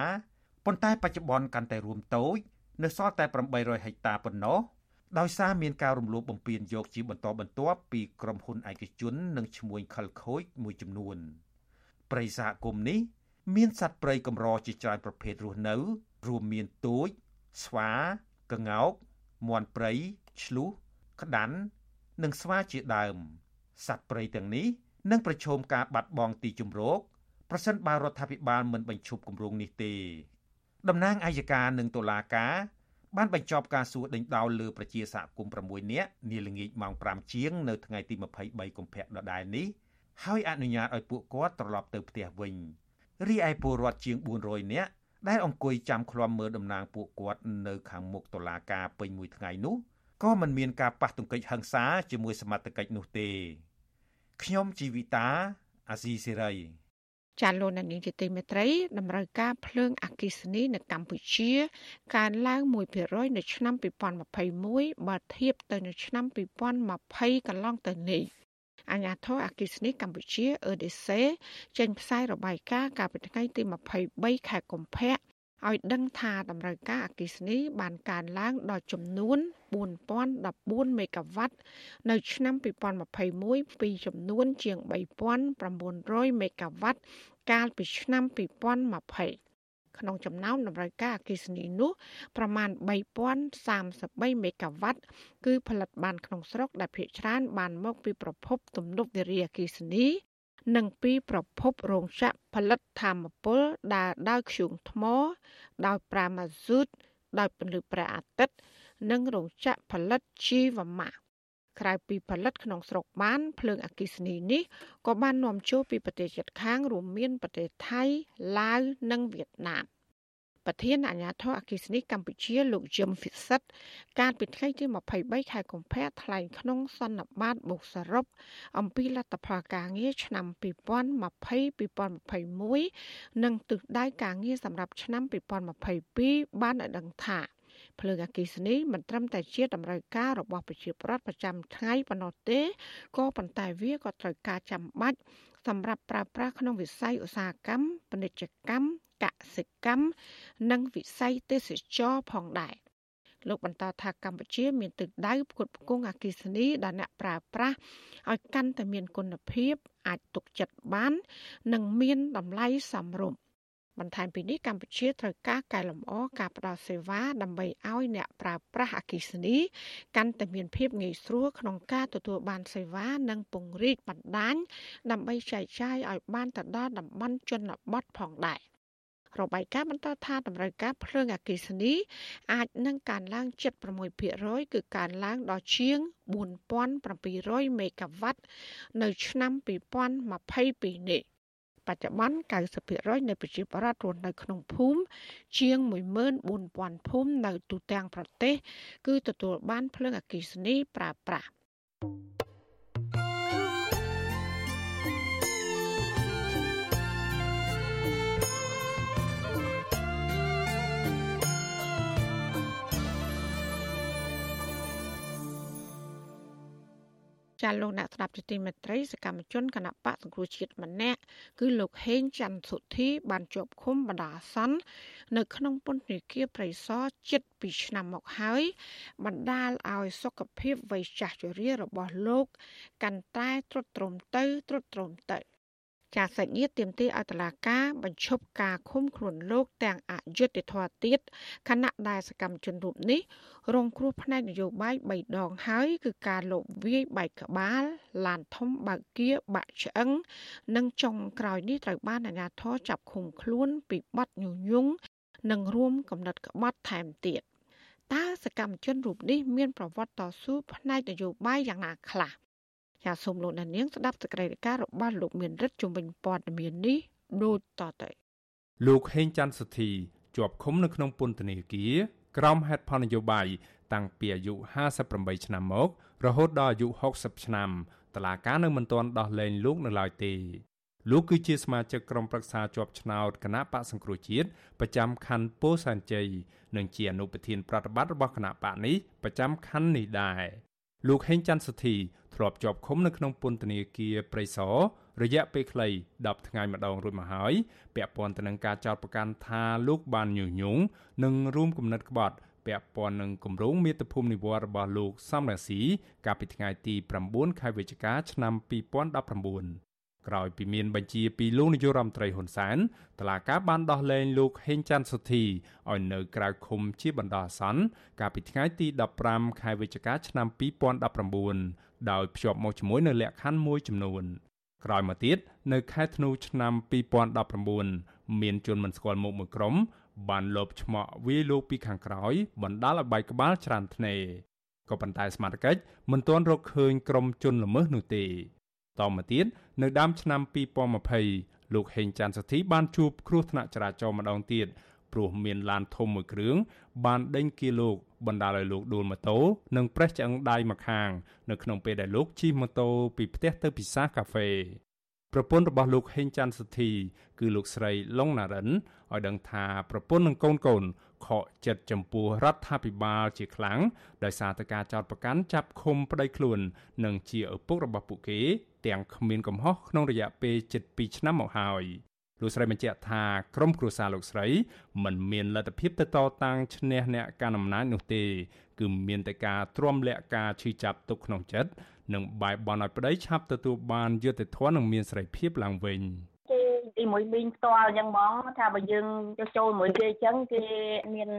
ប៉ុន្តែបច្ចុប្បន្នកាន់តែរួមតូច នៅសល់តែ800ហិកតាប៉ុណ្ណោះដោយសារមានការរំលោភបំពានយកជាបន្តបន្ទាប់ពីក្រុមហ៊ុនឯកជននិងឈ្មួញខិលខូចមួយចំនួនព្រៃសហគមន៍នេះ មានសត្វព្រៃកម្រជាច្រើនប្រភេទរស់នៅ រួមមានទូចស្វាក្ងោកមាន់ព្រៃឆ្លុះក្តាន់និងស្វាជាដើមសត្វព្រៃទាំងនេះនឹងប្រឈមការបាត់បង់ទីជម្រកប្រសិនបើរដ្ឋាភិបាលមិនបញ្ឈប់គម្រោងនេះទេ តំណាងអัยការនិងតុលាការបានបញ្ចប់ការសួរដេញដោលលើប្រជាសហគមន៍6នាក់នាល្ងាចម៉ោង5ជាងនៅថ្ងៃទី23កុម្ភៈដដែលនេះហើយអនុញ្ញាតឲ្យពួកគាត់ត្រឡប់ទៅផ្ទះវិញរីឯពលរដ្ឋជាង400នាក់ដែលអង្គុយចាំឃ្លាំមើលតំណាងពួកគាត់នៅខាងមុខតុលាការពេញមួយថ្ងៃនោះក៏មិនមានការប៉ះទង្គិចហិង្សាជាមួយសមត្ថកិច្ចនោះទេខ្ញុំជីវិតាអាស៊ីសេរី ចាលោកនានីជាទីមេត្រីតម្រូវការភ្លើងអគ្គិសនីនៅកម្ពុជាកើនឡើង1%នៅឆ្នាំ2021បើធៀបទៅនឹងឆ្នាំ2020កន្លងទៅនេះអាញាធរអគ្គិសនីកម្ពុជាអឺដេសេចេញផ្សាយរបាយការណ៍កាលពីថ្ងៃទី23ខែកុម្ភៈ ឲ្យដឹងថាតម្រូវការអគ្គិសនីបានកើនឡើងដល់ចំនួន4014មេហ្គាវ៉ាត់នៅឆ្នាំ2021ពីចំនួនជាង3900មេហ្គាវ៉ាត់កាលពីឆ្នាំ2020ក្នុងចំណោមតម្រូវការអគ្គិសនីនោះប្រមាណ3033មេហ្គាវ៉ាត់គឺផលិតបានក្នុងស្រុកដែលភាគច្រើនបានមកពីប្រភពទំនប់វារីអគ្គិសនី និងពីប្រភពរោងចក្រផលិតធម្មពលដែលដោយធ្យូងថ្ម ដោយប្រាម៉ាស៊ូតដោយពន្លឺព្រះអាទិត្យនិងរោងចក្រផលិតជីវម៉ាសក្រៅពីផលិតក្នុងស្រុកបានភ្លើងអគ្គិសនីនេះក៏បាននាំចូលពីប្រទេសជិតខាងរួមមានប្រទេសថៃឡាវនិងវៀតណាម ប្រធានអាជ្ញាធរអគ្គិសនីកម្ពុជាលោកយឹមពិសិដ្ឋកាលពីថ្ងៃទី23ខែកុម្ភៈថ្លែងក្នុងសន្និបាតបុកសរុបអំពីលទ្ធផលការងារឆ្នាំ2020-2021និងទិសដៅការងារសម្រាប់ឆ្នាំ2022បានឲ្យដឹងថាភ្លើងអគ្គិសនីមិនត្រឹមតែជាតម្រូវការរបស់ប្រជាពលរដ្ឋប្រចាំថ្ងៃប៉ុណ្ណោះទេក៏ប៉ុន្តែវាក៏ត្រូវការចាំបាច់សម្រាប់ប្រើប្រាស់ក្នុងវិស័យឧស្សាហកម្មពាណិជ្ជកម្ម កសិកម្មនិងវិស័យទេសចរផងដែរលោកបន្តថាកម្ពុជាមានទិសដៅផ្គត់ផ្គង់អគិសនីដល់អ្នកប្រើប្រាស់ឲ្យកាន់តែមានគុណភាពអាចទុកចិត្តបាន និងមានតម្លៃសមរម្យបន្ថែមពីនេះកម្ពុជាត្រូវការកែលម្អការផ្តល់សេវាដើម្បីឲ្យអ្នកប្រើប្រាស់អគ្គិសនីកាន់តែមានភាពងាយស្រួលក្នុងការទទួលបានសេវានិងពង្រីកបណ្ដាញដើម្បីចែកចាយឲ្យបានទៅដល់តំបន់ជនបទផងដែរ របាយការណ៍បន្តថាតម្រូវការភ្លើងអគ្គិសនីអាចនឹងកើនឡើង76%គឺកើនឡើងដល់ជាង4700មេហ្គាវ៉ាត់នៅឆ្នាំ2022នេះបច្ចុប្បន្ន90%នៃប្រជាពលរដ្ឋរស់នៅក្នុងភូមិជាង14000ភូមិនៅទូទាំងប្រទេស គឺទទួលបានភ្លើងអគ្គិសនីប្រើប្រាស់ ចាលោកអ្នកស្ដាប់ទីមេត្រីសកម្មជនគណៈបកសង្គ្រោះជាតិម្នាក់គឺលោកហេងច័ន្ទសុធី បានជាប់ឃុំបណ្ដោះអាសន្ននៅក្នុងពន្ធនាគារព្រៃសរជិត2ឆ្នាំមកហើយបណ្ដាលឲ្យសុខភាពវ័យចាស់ជរារបស់លោក កាន់តែទ្រុឌទ្រោមទៅទ្រុឌទ្រោមទៅ ចាសសាច់ញាតិទាមទារឲ្យតុលាការបញ្ឈប់ការឃុំខ្លួនលោកទាំងអយុត្តិធម៌ទៀតខណៈដែលសកម្មជនរូបនេះរងគ្រោះផ្នែកនយោបាយ3ដងហើយគឺការលបវាយបែកក្បាល ឡានធំបើកគៀបាក់ឆ្អឹងនិងចុងក្រោយនេះត្រូវបានអាជ្ញាធរចាប់ឃុំខ្លួនពីបទញុះញង់និងរួមកំណត់ក្បត់ថែមទៀតតើសកម្មជនរូបនេះមានប្រវត្តិតស៊ូផ្នែកនយោបាយយ៉ាងណាខ្លះ ចាសសូមលោកអ្នកនាងស្ដាប់សេចក្តីរាយការណ៍របស់លោកមានរិទ្ធជំវិញព័ត៌មាននេះដូចតទៅលោកហេងច័ន្ទសុធីជាប់ឃុំនៅក្នុងពន្ធនាគារក្រោមហេតុផលនយោបាយតាំងពីអាយុ58ឆ្នាំមក រហូតដល់អាយុ60ឆ្នាំតឡាការនៅមិនទាន់ដោះលែងលោកនៅឡើយទេលោកគឺជាសមាជិកក្រុមប្រឹក្សាជាប់ឆ្នោតគណៈបកសង្គ្រោះជាតិប្រចាំខណ្ឌពោធិ៍សែនជ័យនិងជាអនុប្រធានប្រតិបត្តិរបស់គណៈបកនេះប្រចាំខណ្ឌនេះដែរលោកហេងច័ន្ទសុធី ធ្លាប់ជាប់ឃុំនៅក្នុងពន្ធនាគារព្រៃសររយៈពេលខ្លី10ថ្ងៃម្ដងរួចមកហើយពាក់ព័ន្ធទៅនឹងការចោទប្រកាន់ថាលោកបានញុះញង់និងរួមគំនិតក្បត់ពាក់ព័ន្ធនឹងគម្រោងមាតុភូមិនិវត្តរបស់លោកសំរាស៊ីកាលពីថ្ងៃទី9ខែវិច្ឆិកាឆ្នាំ2019ក្រោយពីមានបញ្ជាពីលោកនាយករដ្ឋមន្ត្រីហ៊ុនសែនតឡាកាបានដោះលែងលោកហេងច័ន្ទសុធីឲ្យនៅក្រៅឃុំជាបណ្ដោះអាសន្នកាលពីថ្ងៃទី15ខែវិច្ឆិកាឆ្នាំ2019 ដោយភ្ជាប់មកជាមួយនៅលក្ខខណ្ឌមួយចំនួនក្រោយមកទៀតនៅខែធ្នូឆ្នាំ2019មានជនមិនស្គាល់មុខមួយក្រុមបានលបឆ្មក់វាយលោកពីខាងក្រោយបណ្ដាលឲ្យបែកក្បាលច្រានធ្នេក៏ប៉ុន្តែសមត្ថកិច្ចមិនទាន់រកឃើញក្រុមជនល្មើសនោះទេតមកទៀតនៅដើមឆ្នាំ2020លោកហេងច័ន្ទសធីបានជួបគ្រោះថ្នាក់ចរាចរណ៍ម្ដងទៀតព្រោះមានឡានធំមួយគ្រឿងបានដេញគៀលោក បណ្ដាលឲ្យលោកដួលម៉ូតូនិងប្រេះឆ្អឹងដៃម្ខាង នៅក្នុងពេលដែលលោកជិះម៉ូតូពីផ្ទះទៅពិសាកាហ្វេប្រពន្ធរបស់លោកហេងច័ន្ទសធី គឺលោកស្រីឡុងណារិនឲ្យដឹងថាប្រពន្ធនិងកូនកូនខកចិត្តចំពោះរដ្ឋាភិបាលជាខ្លាំងដោយសារតែការចោទប្រកាន់ចាប់ឃុំប្តីខ្លួន និងជាឪពុករបស់ពួកគេ ទាំងគ្មានកំហុសក្នុងរយៈពេល7ឆ្នាំមកហើយ លោកស្រីបញ្ជាក់ថាក្រុមគ្រួសារលោកស្រីមិនមានលទ្ធភាពទៅតតាំងឈ្នះអ្នកកាន់អំណាចនោះទេ គឺមានតែការទ្រាំលាក់ការឈឺចាប់ទុកក្នុងចិត្តនិងបែបបន់ឲ្យប្តីឆាប់ទទួលបានយុត្តិធម៌និងមានសេរីភាពឡើងវិញគេទីមួយមីងផ្ទាល់អញ្ចឹងហ្មងថាបើយើងទៅចូលមួយគេអញ្ចឹងគេមាន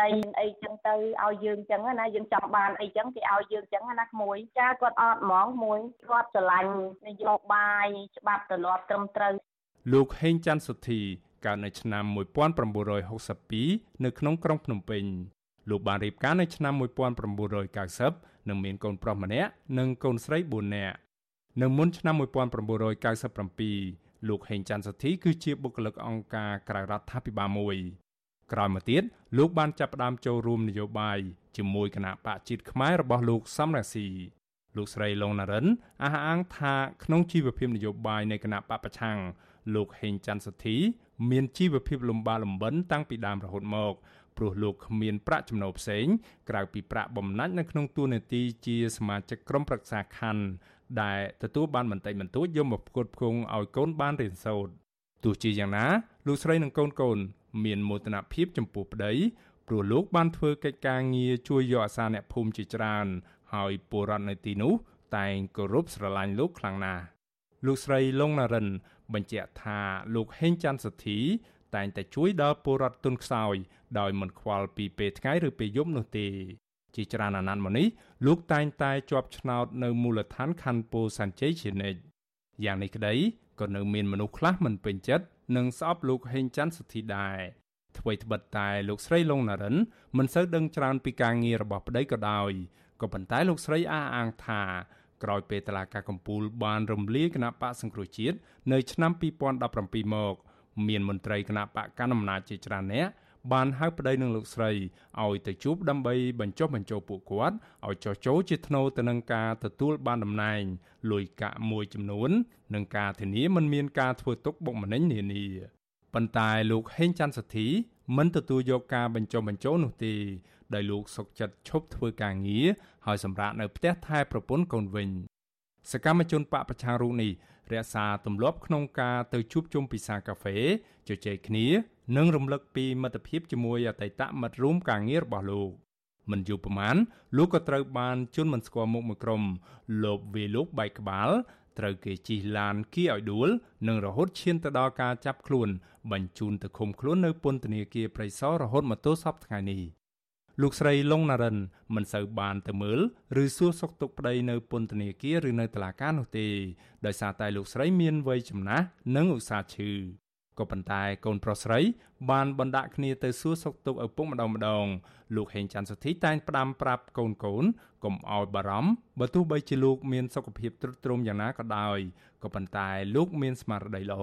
ដីអីអញ្ចឹងទៅឲ្យយើងអញ្ចឹងណាយើងចង់បានអីអញ្ចឹងគេឲ្យយើងអញ្ចឹងណាក្មួយចាគាត់អត់ហ្មងមួយគាត់ស្រឡាញ់នយោបាយច្បាប់ទម្លាប់ត្រឹមត្រូវ លោកហេងច័ន្ទសុធីកើតនៅឆ្នាំ1962នៅក្នុងក្រុងភ្នំពេញលោកបានរៀបការនៅឆ្នាំ1990និងមានកូនប្រុសម្នាក់និងកូនស្រី4នាក់នៅមុនឆ្នាំ1997លោកហេងច័ន្ទសធីគឺជាបុគ្គលិកអង្គការក្រៅរដ្ឋាភិបាលមួយក្រោយមកទៀតលោកបានចាប់ផ្ដើមចូលរួមនយោបាយជាមួយគណៈបកជាតិខ្មែររបស់លោកសំរាស៊ីលោកស្រីឡុងណារិនអះអាងថាក្នុងជីវភាពនយោបាយនៃគណៈបកប្រឆាំង លោកហេងច័ន្ទសធី មានជីវភាពលំបាកលំបិនតាំងពីដើមរហូតមកព្រោះលោកគ្មានប្រាក់ចំណូលផ្សេងក្រៅពីប្រាក់បំណាច់នៅក្នុងតួនាទីជាសមាជិកក្រុមប្រឹក្សាខណ្ឌដែលទទួលបានបន្តិចបន្តួចយកមកផ្គត់ផ្គង់ឲ្យកូនបានរៀនសូត្រទោះជាយ៉ាងណាលោកស្រីនិងកូនកូន មានមោទនភាពចំពោះប្តីព្រោះលោកបានធ្វើកិច្ចការងារជួយយកអាសាអ្នកភូមិជាច្រើន ហើយពលរដ្ឋនៅទីនោះតែងគោរពស្រឡាញ់លោកខ្លាំងណាស់ លោកស្រីឡុងណារិន បញ្ជាក់ថាលោកហេងច័ន្ទសធីតែងតែជួយដល់ពលរដ្ឋទុនខ្សោយដោយមិនខ្វល់ពីពេលថ្ងៃឬពេលយប់នោះទេ ជាច្រើនអាណត្តិមកនេះលោកតែងតែជាប់ឆ្នោតនៅមូលដ្ឋានខណ្ឌពោធិ៍សែនជ័យជានិច្ចយ៉ាងនេះក្តីក៏នៅមានមនុស្សខ្លះមិនពេញចិត្តនិងស្អប់លោកហេងច័ន្ទសុធីដែរអ្វីត្បិតតែលោកស្រីលងណារិន មិនសូវដឹងច្រើនពីការងាររបស់ប្តីក៏ដោយក៏ប៉ុន្តែលោកស្រីអះអាងថា ក្រោយពេលតឡាការកម្ពុជាបានរំលាយគណៈបកសង្គ្រោះជាតិនៅឆ្នាំ2017មកមានមន្ត្រីគណៈបកកណ្ដាលអំណាចជាច្រើនអ្នកបានហៅប្តីនឹងលោកស្រីឲ្យទៅជួបដើម្បីបញ្ចុះបញ្ចូលពួកគាត់ឲ្យចោះចូលជាថ្នូរទៅនឹងការទទួលបានតំណែងលុយកាក់មួយចំនួននិងការធានាមិនមានការធ្វើទុកបុកម្នេញនានាប៉ុន្តែលោកហេងច័ន្ទសធីមិនទទួលយកការបញ្ចុះបញ្ចូលនោះទេដោយលោកសុកចិត្តឈប់ធ្វើការងារ ហើយសម្រាប់នៅផ្ទះថែប្រពន្ធកូនវិញសកម្មជនបកប្រឆាំងរូបនេះរក្សាទម្លាប់ក្នុងការទៅជួបជុំពិសាកាហ្វេជជែកគ្នានិងរំលឹកពីមិត្តភាពជាមួយអតីតមិត្តរួមការងាររបស់លោកមិនយូរប៉ុន្មានលោកក៏ត្រូវបានជន់មិនស្គាល់មុខមួយក្រុមលបវាលោកបែកក្បាលត្រូវគេជិះឡានគៀឲ្យដួលនិងរហូតឈានទៅដល់ការចាប់ខ្លួន បញ្ជូនទៅឃុំខ្លួននៅពន្ធនាគារព្រៃសររហូតមកទល់សពថ្ងៃនេះ លោកស្រីឡុងណារិនមិនសូវបានទៅមើលឬសួរសុខទុក្ខប្តីនៅពន្ធនាគារឬនៅតុលាការនោះទេដោយសារតែលោកស្រីមានវ័យចំណាស់និងឧស្សាហ៍ឈឺក៏ប៉ុន្តែកូនប្រុសស្រីបានបណ្ដាក់គ្នាទៅសួរសុខទុក្ខឪពុកម្ដងម្ដងលោកហេងច័ន្ទសុធីតែងផ្ដាំប្រាប់កូនកូនកុំឲ្យបារម្ភបើទោះបីជាលោកមានសុខភាពទ្រុឌទ្រោមយ៉ាងណាក៏ដោយក៏ប៉ុន្តែលោកមានស្មារតីល្អ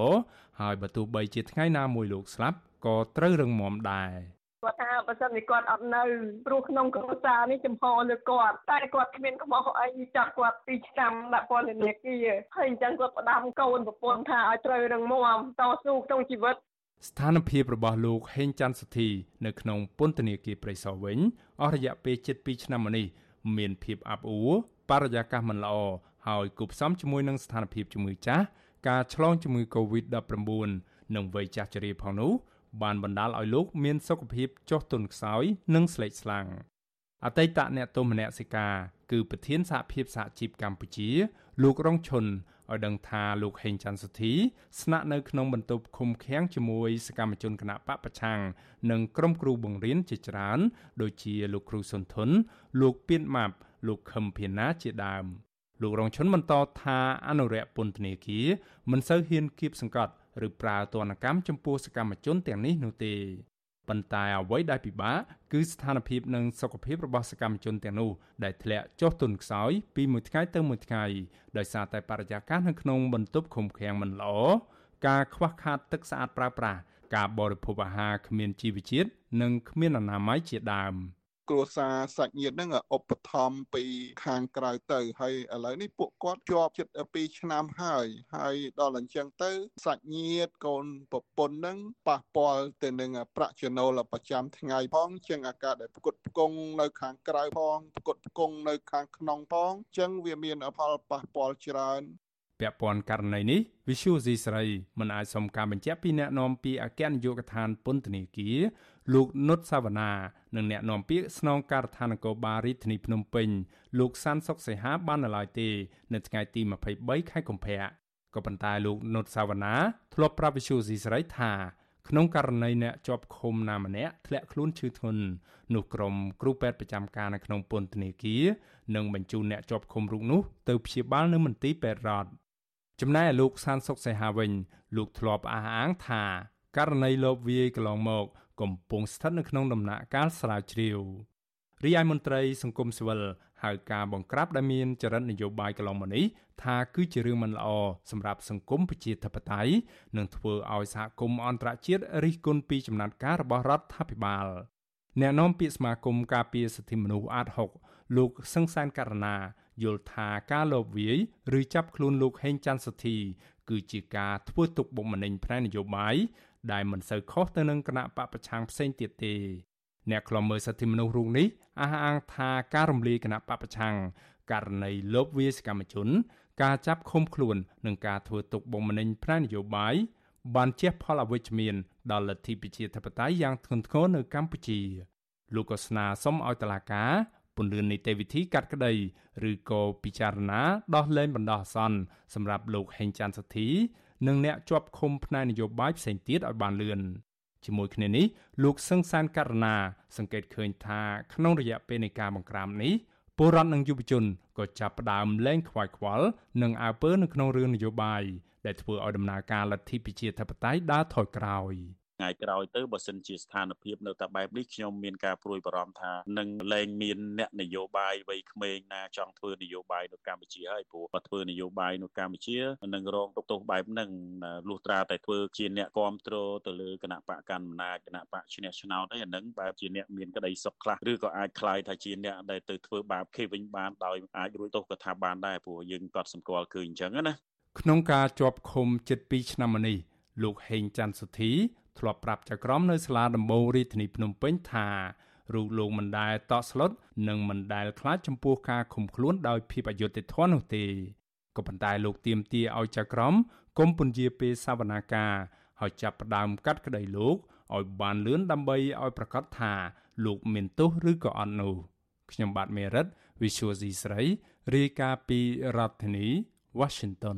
ហើយបើទោះបីជាថ្ងៃណាមួយលោកស្លាប់ក៏ត្រូវរឹងមាំដែរ គាត់ថាបើសិនជាគាត់អត់នៅព្រោះក្នុងគ្រួសារនេះចំហលើគាត់តែគាត់គ្មានកំហុសអីចាប់គាត់2ឆ្នាំដាក់ពន្ធនាគារហើយអញ្ចឹងគាត់ផ្ដាំកូនប្រពន្ធថាឲ្យត្រូវរឹងមាំតស៊ូក្នុងជីវិតស្ថានភាពរបស់លោកហេងច័ន្ទសុធីនៅក្នុងពន្ធនាគារព្រៃសរវិញអស់រយៈពេលជិត2ឆ្នាំមកនេះមានភាពអាប់អួរបរិយាកាសមិនល្អហើយគប់ផ្សំជាមួយនឹងស្ថានភាពជំងឺចាស់ការឆ្លងជំងឺ Covid-19 និងវ័យចាស់ជរាផងនោះ បានបណ្ដាលឲ្យលោកមានសុខភាពចុះទន់ខ្សោយនិងស្លេកស្លាំងអតីតអ្នកទោសមនសិការគឺប្រធានសហភាពសហជីពកម្ពុជា លោករងឈុនឲ្យដឹងថាលោកហេងច័ន្ទសុធីស្នាក់នៅក្នុងបន្ទប់ឃុំឃាំងជាមួយសកម្មជនគណៈបកប្រឆាំងនិងក្រុមគ្រូបង្រៀនជាច្រើន ដូចជាលោកគ្រូសុនធុនលោកពៀនម៉ាប់លោកខឹមភាណាជាដើម លោករងឈុនបន្តថាអនុរិយពន្ធនាគារមិនសូវហ៊ានគៀបសង្កត់ ឬប្រើទណ្ឌកម្មចំពោះសកម្មជនទាំងនេះនោះទេប៉ុន្តែអ្វីដែលពិបាកគឺស្ថានភាពនិងសុខភាពរបស់សកម្មជនទាំងនោះដែលធ្លាក់ចុះទន់ខ្សោយពីមួយថ្ងៃទៅមួយថ្ងៃដោយសារតែបរិយាកាសនៅក្នុងបន្ទប់ឃុំឃាំងមិនល្អការខ្វះខាតទឹកស្អាតប្រើប្រាស់ការបរិភោគអាហារគ្មានជីវជាតិនិងគ្មានអនាម័យជាដើម។ គ្រួសារសាច់ញាតិហ្នឹងឧបត្ថម្ភពីខាងក្រៅទៅហើយឥឡូវនេះពួកគាត់ជាប់ជិត2ឆ្នាំហើយ ហើយដល់អញ្ចឹងទៅសាច់ញាតិកូនប្រពន្ធហ្នឹងប៉ះពាល់ទៅនឹងប្រាក់ចំណូលប្រចាំថ្ងៃផងជាងអាការដែលផ្គត់ផ្គង់នៅខាងក្រៅផងផ្គត់ផ្គង់នៅខាងក្នុងផងអញ្ចឹងវាមានផលប៉ះពាល់ច្រើន ពាក់ព័ន្ធករណីនេះ Visual C ស្រីមិនអាចសុំការបញ្ជាក់ពីអ្នកនាំពាក្យអគ្គនាយកដ្ឋានពន្ធនាគារលោកនុតសាវណ្ណានិងអ្នកនាំពាក្យស្នងការដ្ឋាននគរបាលរាជធានីភ្នំពេញលោកសានសុកសីហាបាននៅឡើយទេ នៅថ្ងៃទី23ខែកុម្ភៈក៏ប៉ុន្តែលោកនុតសាវណ្ណាធ្លាប់ប្រាប់វិសុយស៊ីស្រីថាក្នុងករណីអ្នកជាប់ឃុំណាម្នាក់ធ្លាក់ខ្លួនឈឺធ្ងន់នោះក្រុមគ្រូពេទ្យប្រចាំការនៅក្នុងពន្ធនាគារនឹងបញ្ជូនអ្នកជាប់ឃុំរូបនោះទៅព្យាបាលនៅមន្ទីរពេទ្យរដ្ឋ ចំណែកលោកសានសុកសីហាវិញលោកធ្លាប់អះអាងថាករណីលបវាយកន្លងមក កំពុងស្ថិតនៅក្នុងដំណាក់កាលស្រាវជ្រាវរីឯមន្ត្រីសង្គមស៊ីវិលហៅការបង្ក្រាបដែលមានចរិតនយោបាយកន្លងមកនេះថាគឺជារឿងមិនល្អសម្រាប់សង្គមប្រជាធិបតេយ្យនិងធ្វើឲ្យសហគមន៍អន្តរជាតិរិះគន់ពីចំណាត់ការរបស់រដ្ឋាភិបាលអ្នកនាំពាក្យសមាគមការពារសិទ្ធិមនុស្សអាត6លោកសង្សានករណា យល់ថាការលបវាយឬចាប់ខ្លួនលោកហេងច័ន្ទសុធីគឺជាការធ្វើទុកបុកម្នេញផ្នែកនយោបាយដែលមិនសូវខុសទៅនឹងគណៈបពប្រឆាំងផ្សេងទៀតទេអ្នកខ្លំមើលសិទ្ធិមនុស្សរូបនេះអះអាងថាការរំលាយគណៈបពប្រឆាំងករណីលបវាសកម្មជន ការចាប់ឃុំខ្លួននិងការធ្វើទុកបុកម្នេញផ្នែកនយោបាយបានជះផលអវិជ្ជមានដល់លទ្ធិប្រជាធិបតេយ្យយ៉ាងធ្ងន់ធ្ងរនៅកម្ពុជាលោកក៏ស្នើសុំឲ្យតុលាការ ពន្យានីតិវិធីកាត់ក្តីឬក៏ពិចារណាដោះលែងបណ្ដោះអាសន្នសម្រាប់លោកហេងច័ន្ទសធី និងអ្នកជាប់ឃុំផ្នែកនយោបាយផ្សេងទៀតឲ្យបានលឿនជាមួយគ្នានេះលោកសឹងសានករណា សង្កេតឃើញថាក្នុងរយៈពេលនៃការបង្ក្រាបនេះពលរដ្ឋនិងយុវជនក៏ចាប់ផ្ដើមលែងខ្វាយខ្វល់និងអើពើនៅក្នុងរឿងនយោបាយដែលធ្វើឲ្យដំណើរការលទ្ធិប្រជាធិបតេយ្យដើរថយក្រោយ។ ថ្ងៃក្រោយទៅបើសិនជាស្ថានភាពនៅតែបែបនេះខ្ញុំមានការព្រួយបារម្ភថានឹងលែងមានអ្នកនយោបាយវ័យក្មេងណាចង់ធ្វើនយោបាយនៅកម្ពុជាហើយព្រោះបើធ្វើនយោបាយនៅកម្ពុជានឹងរងទុកទោសបែបហ្នឹងលុះត្រាតែធ្វើជាអ្នកគ្រប់គ្រងទៅលើគណៈបកកណ្ដាលអំណាចគណៈបកឈ្នះឆ្នោតអីអាហ្នឹងបែបជាអ្នកមានក្តីសុខខ្លះឬក៏អាចខ្លាយថាជាអ្នកដែលទៅធ្វើបាបគេវិញបានដោយអាចរួចទោសក៏ថាបានដែរព្រោះយើងក៏សម្គាល់គឺអញ្ចឹងណាក្នុងការជាប់ឃុំជិត2ឆ្នាំនេះលោកហេងច័ន្ទសុធី ធ្លាប់ប្រាប់ចៅក្រមនៅសាលាដំបងរាជធានីភ្នំពេញថារូបលោកមិនដែលតក់ស្លុតនិងមិនដែលខ្លាចចំពោះការឃុំខ្លួនដោយភាពអយុត្តិធម៌នោះទេក៏ប៉ុន្តែលោកទៀមទាឲ្យចៅក្រមកុំពន្យាពេលសវនាការហើយចាប់ផ្ដើមកាត់ក្តីលោកឲ្យបានលឿនដើម្បីឲ្យប្រកាសថាលោកមានទោសឬក៏អត់នោះខ្ញុំបាទមេរិត Visual C ស្រីរាយការណ៍ពីរដ្ឋធានី Washington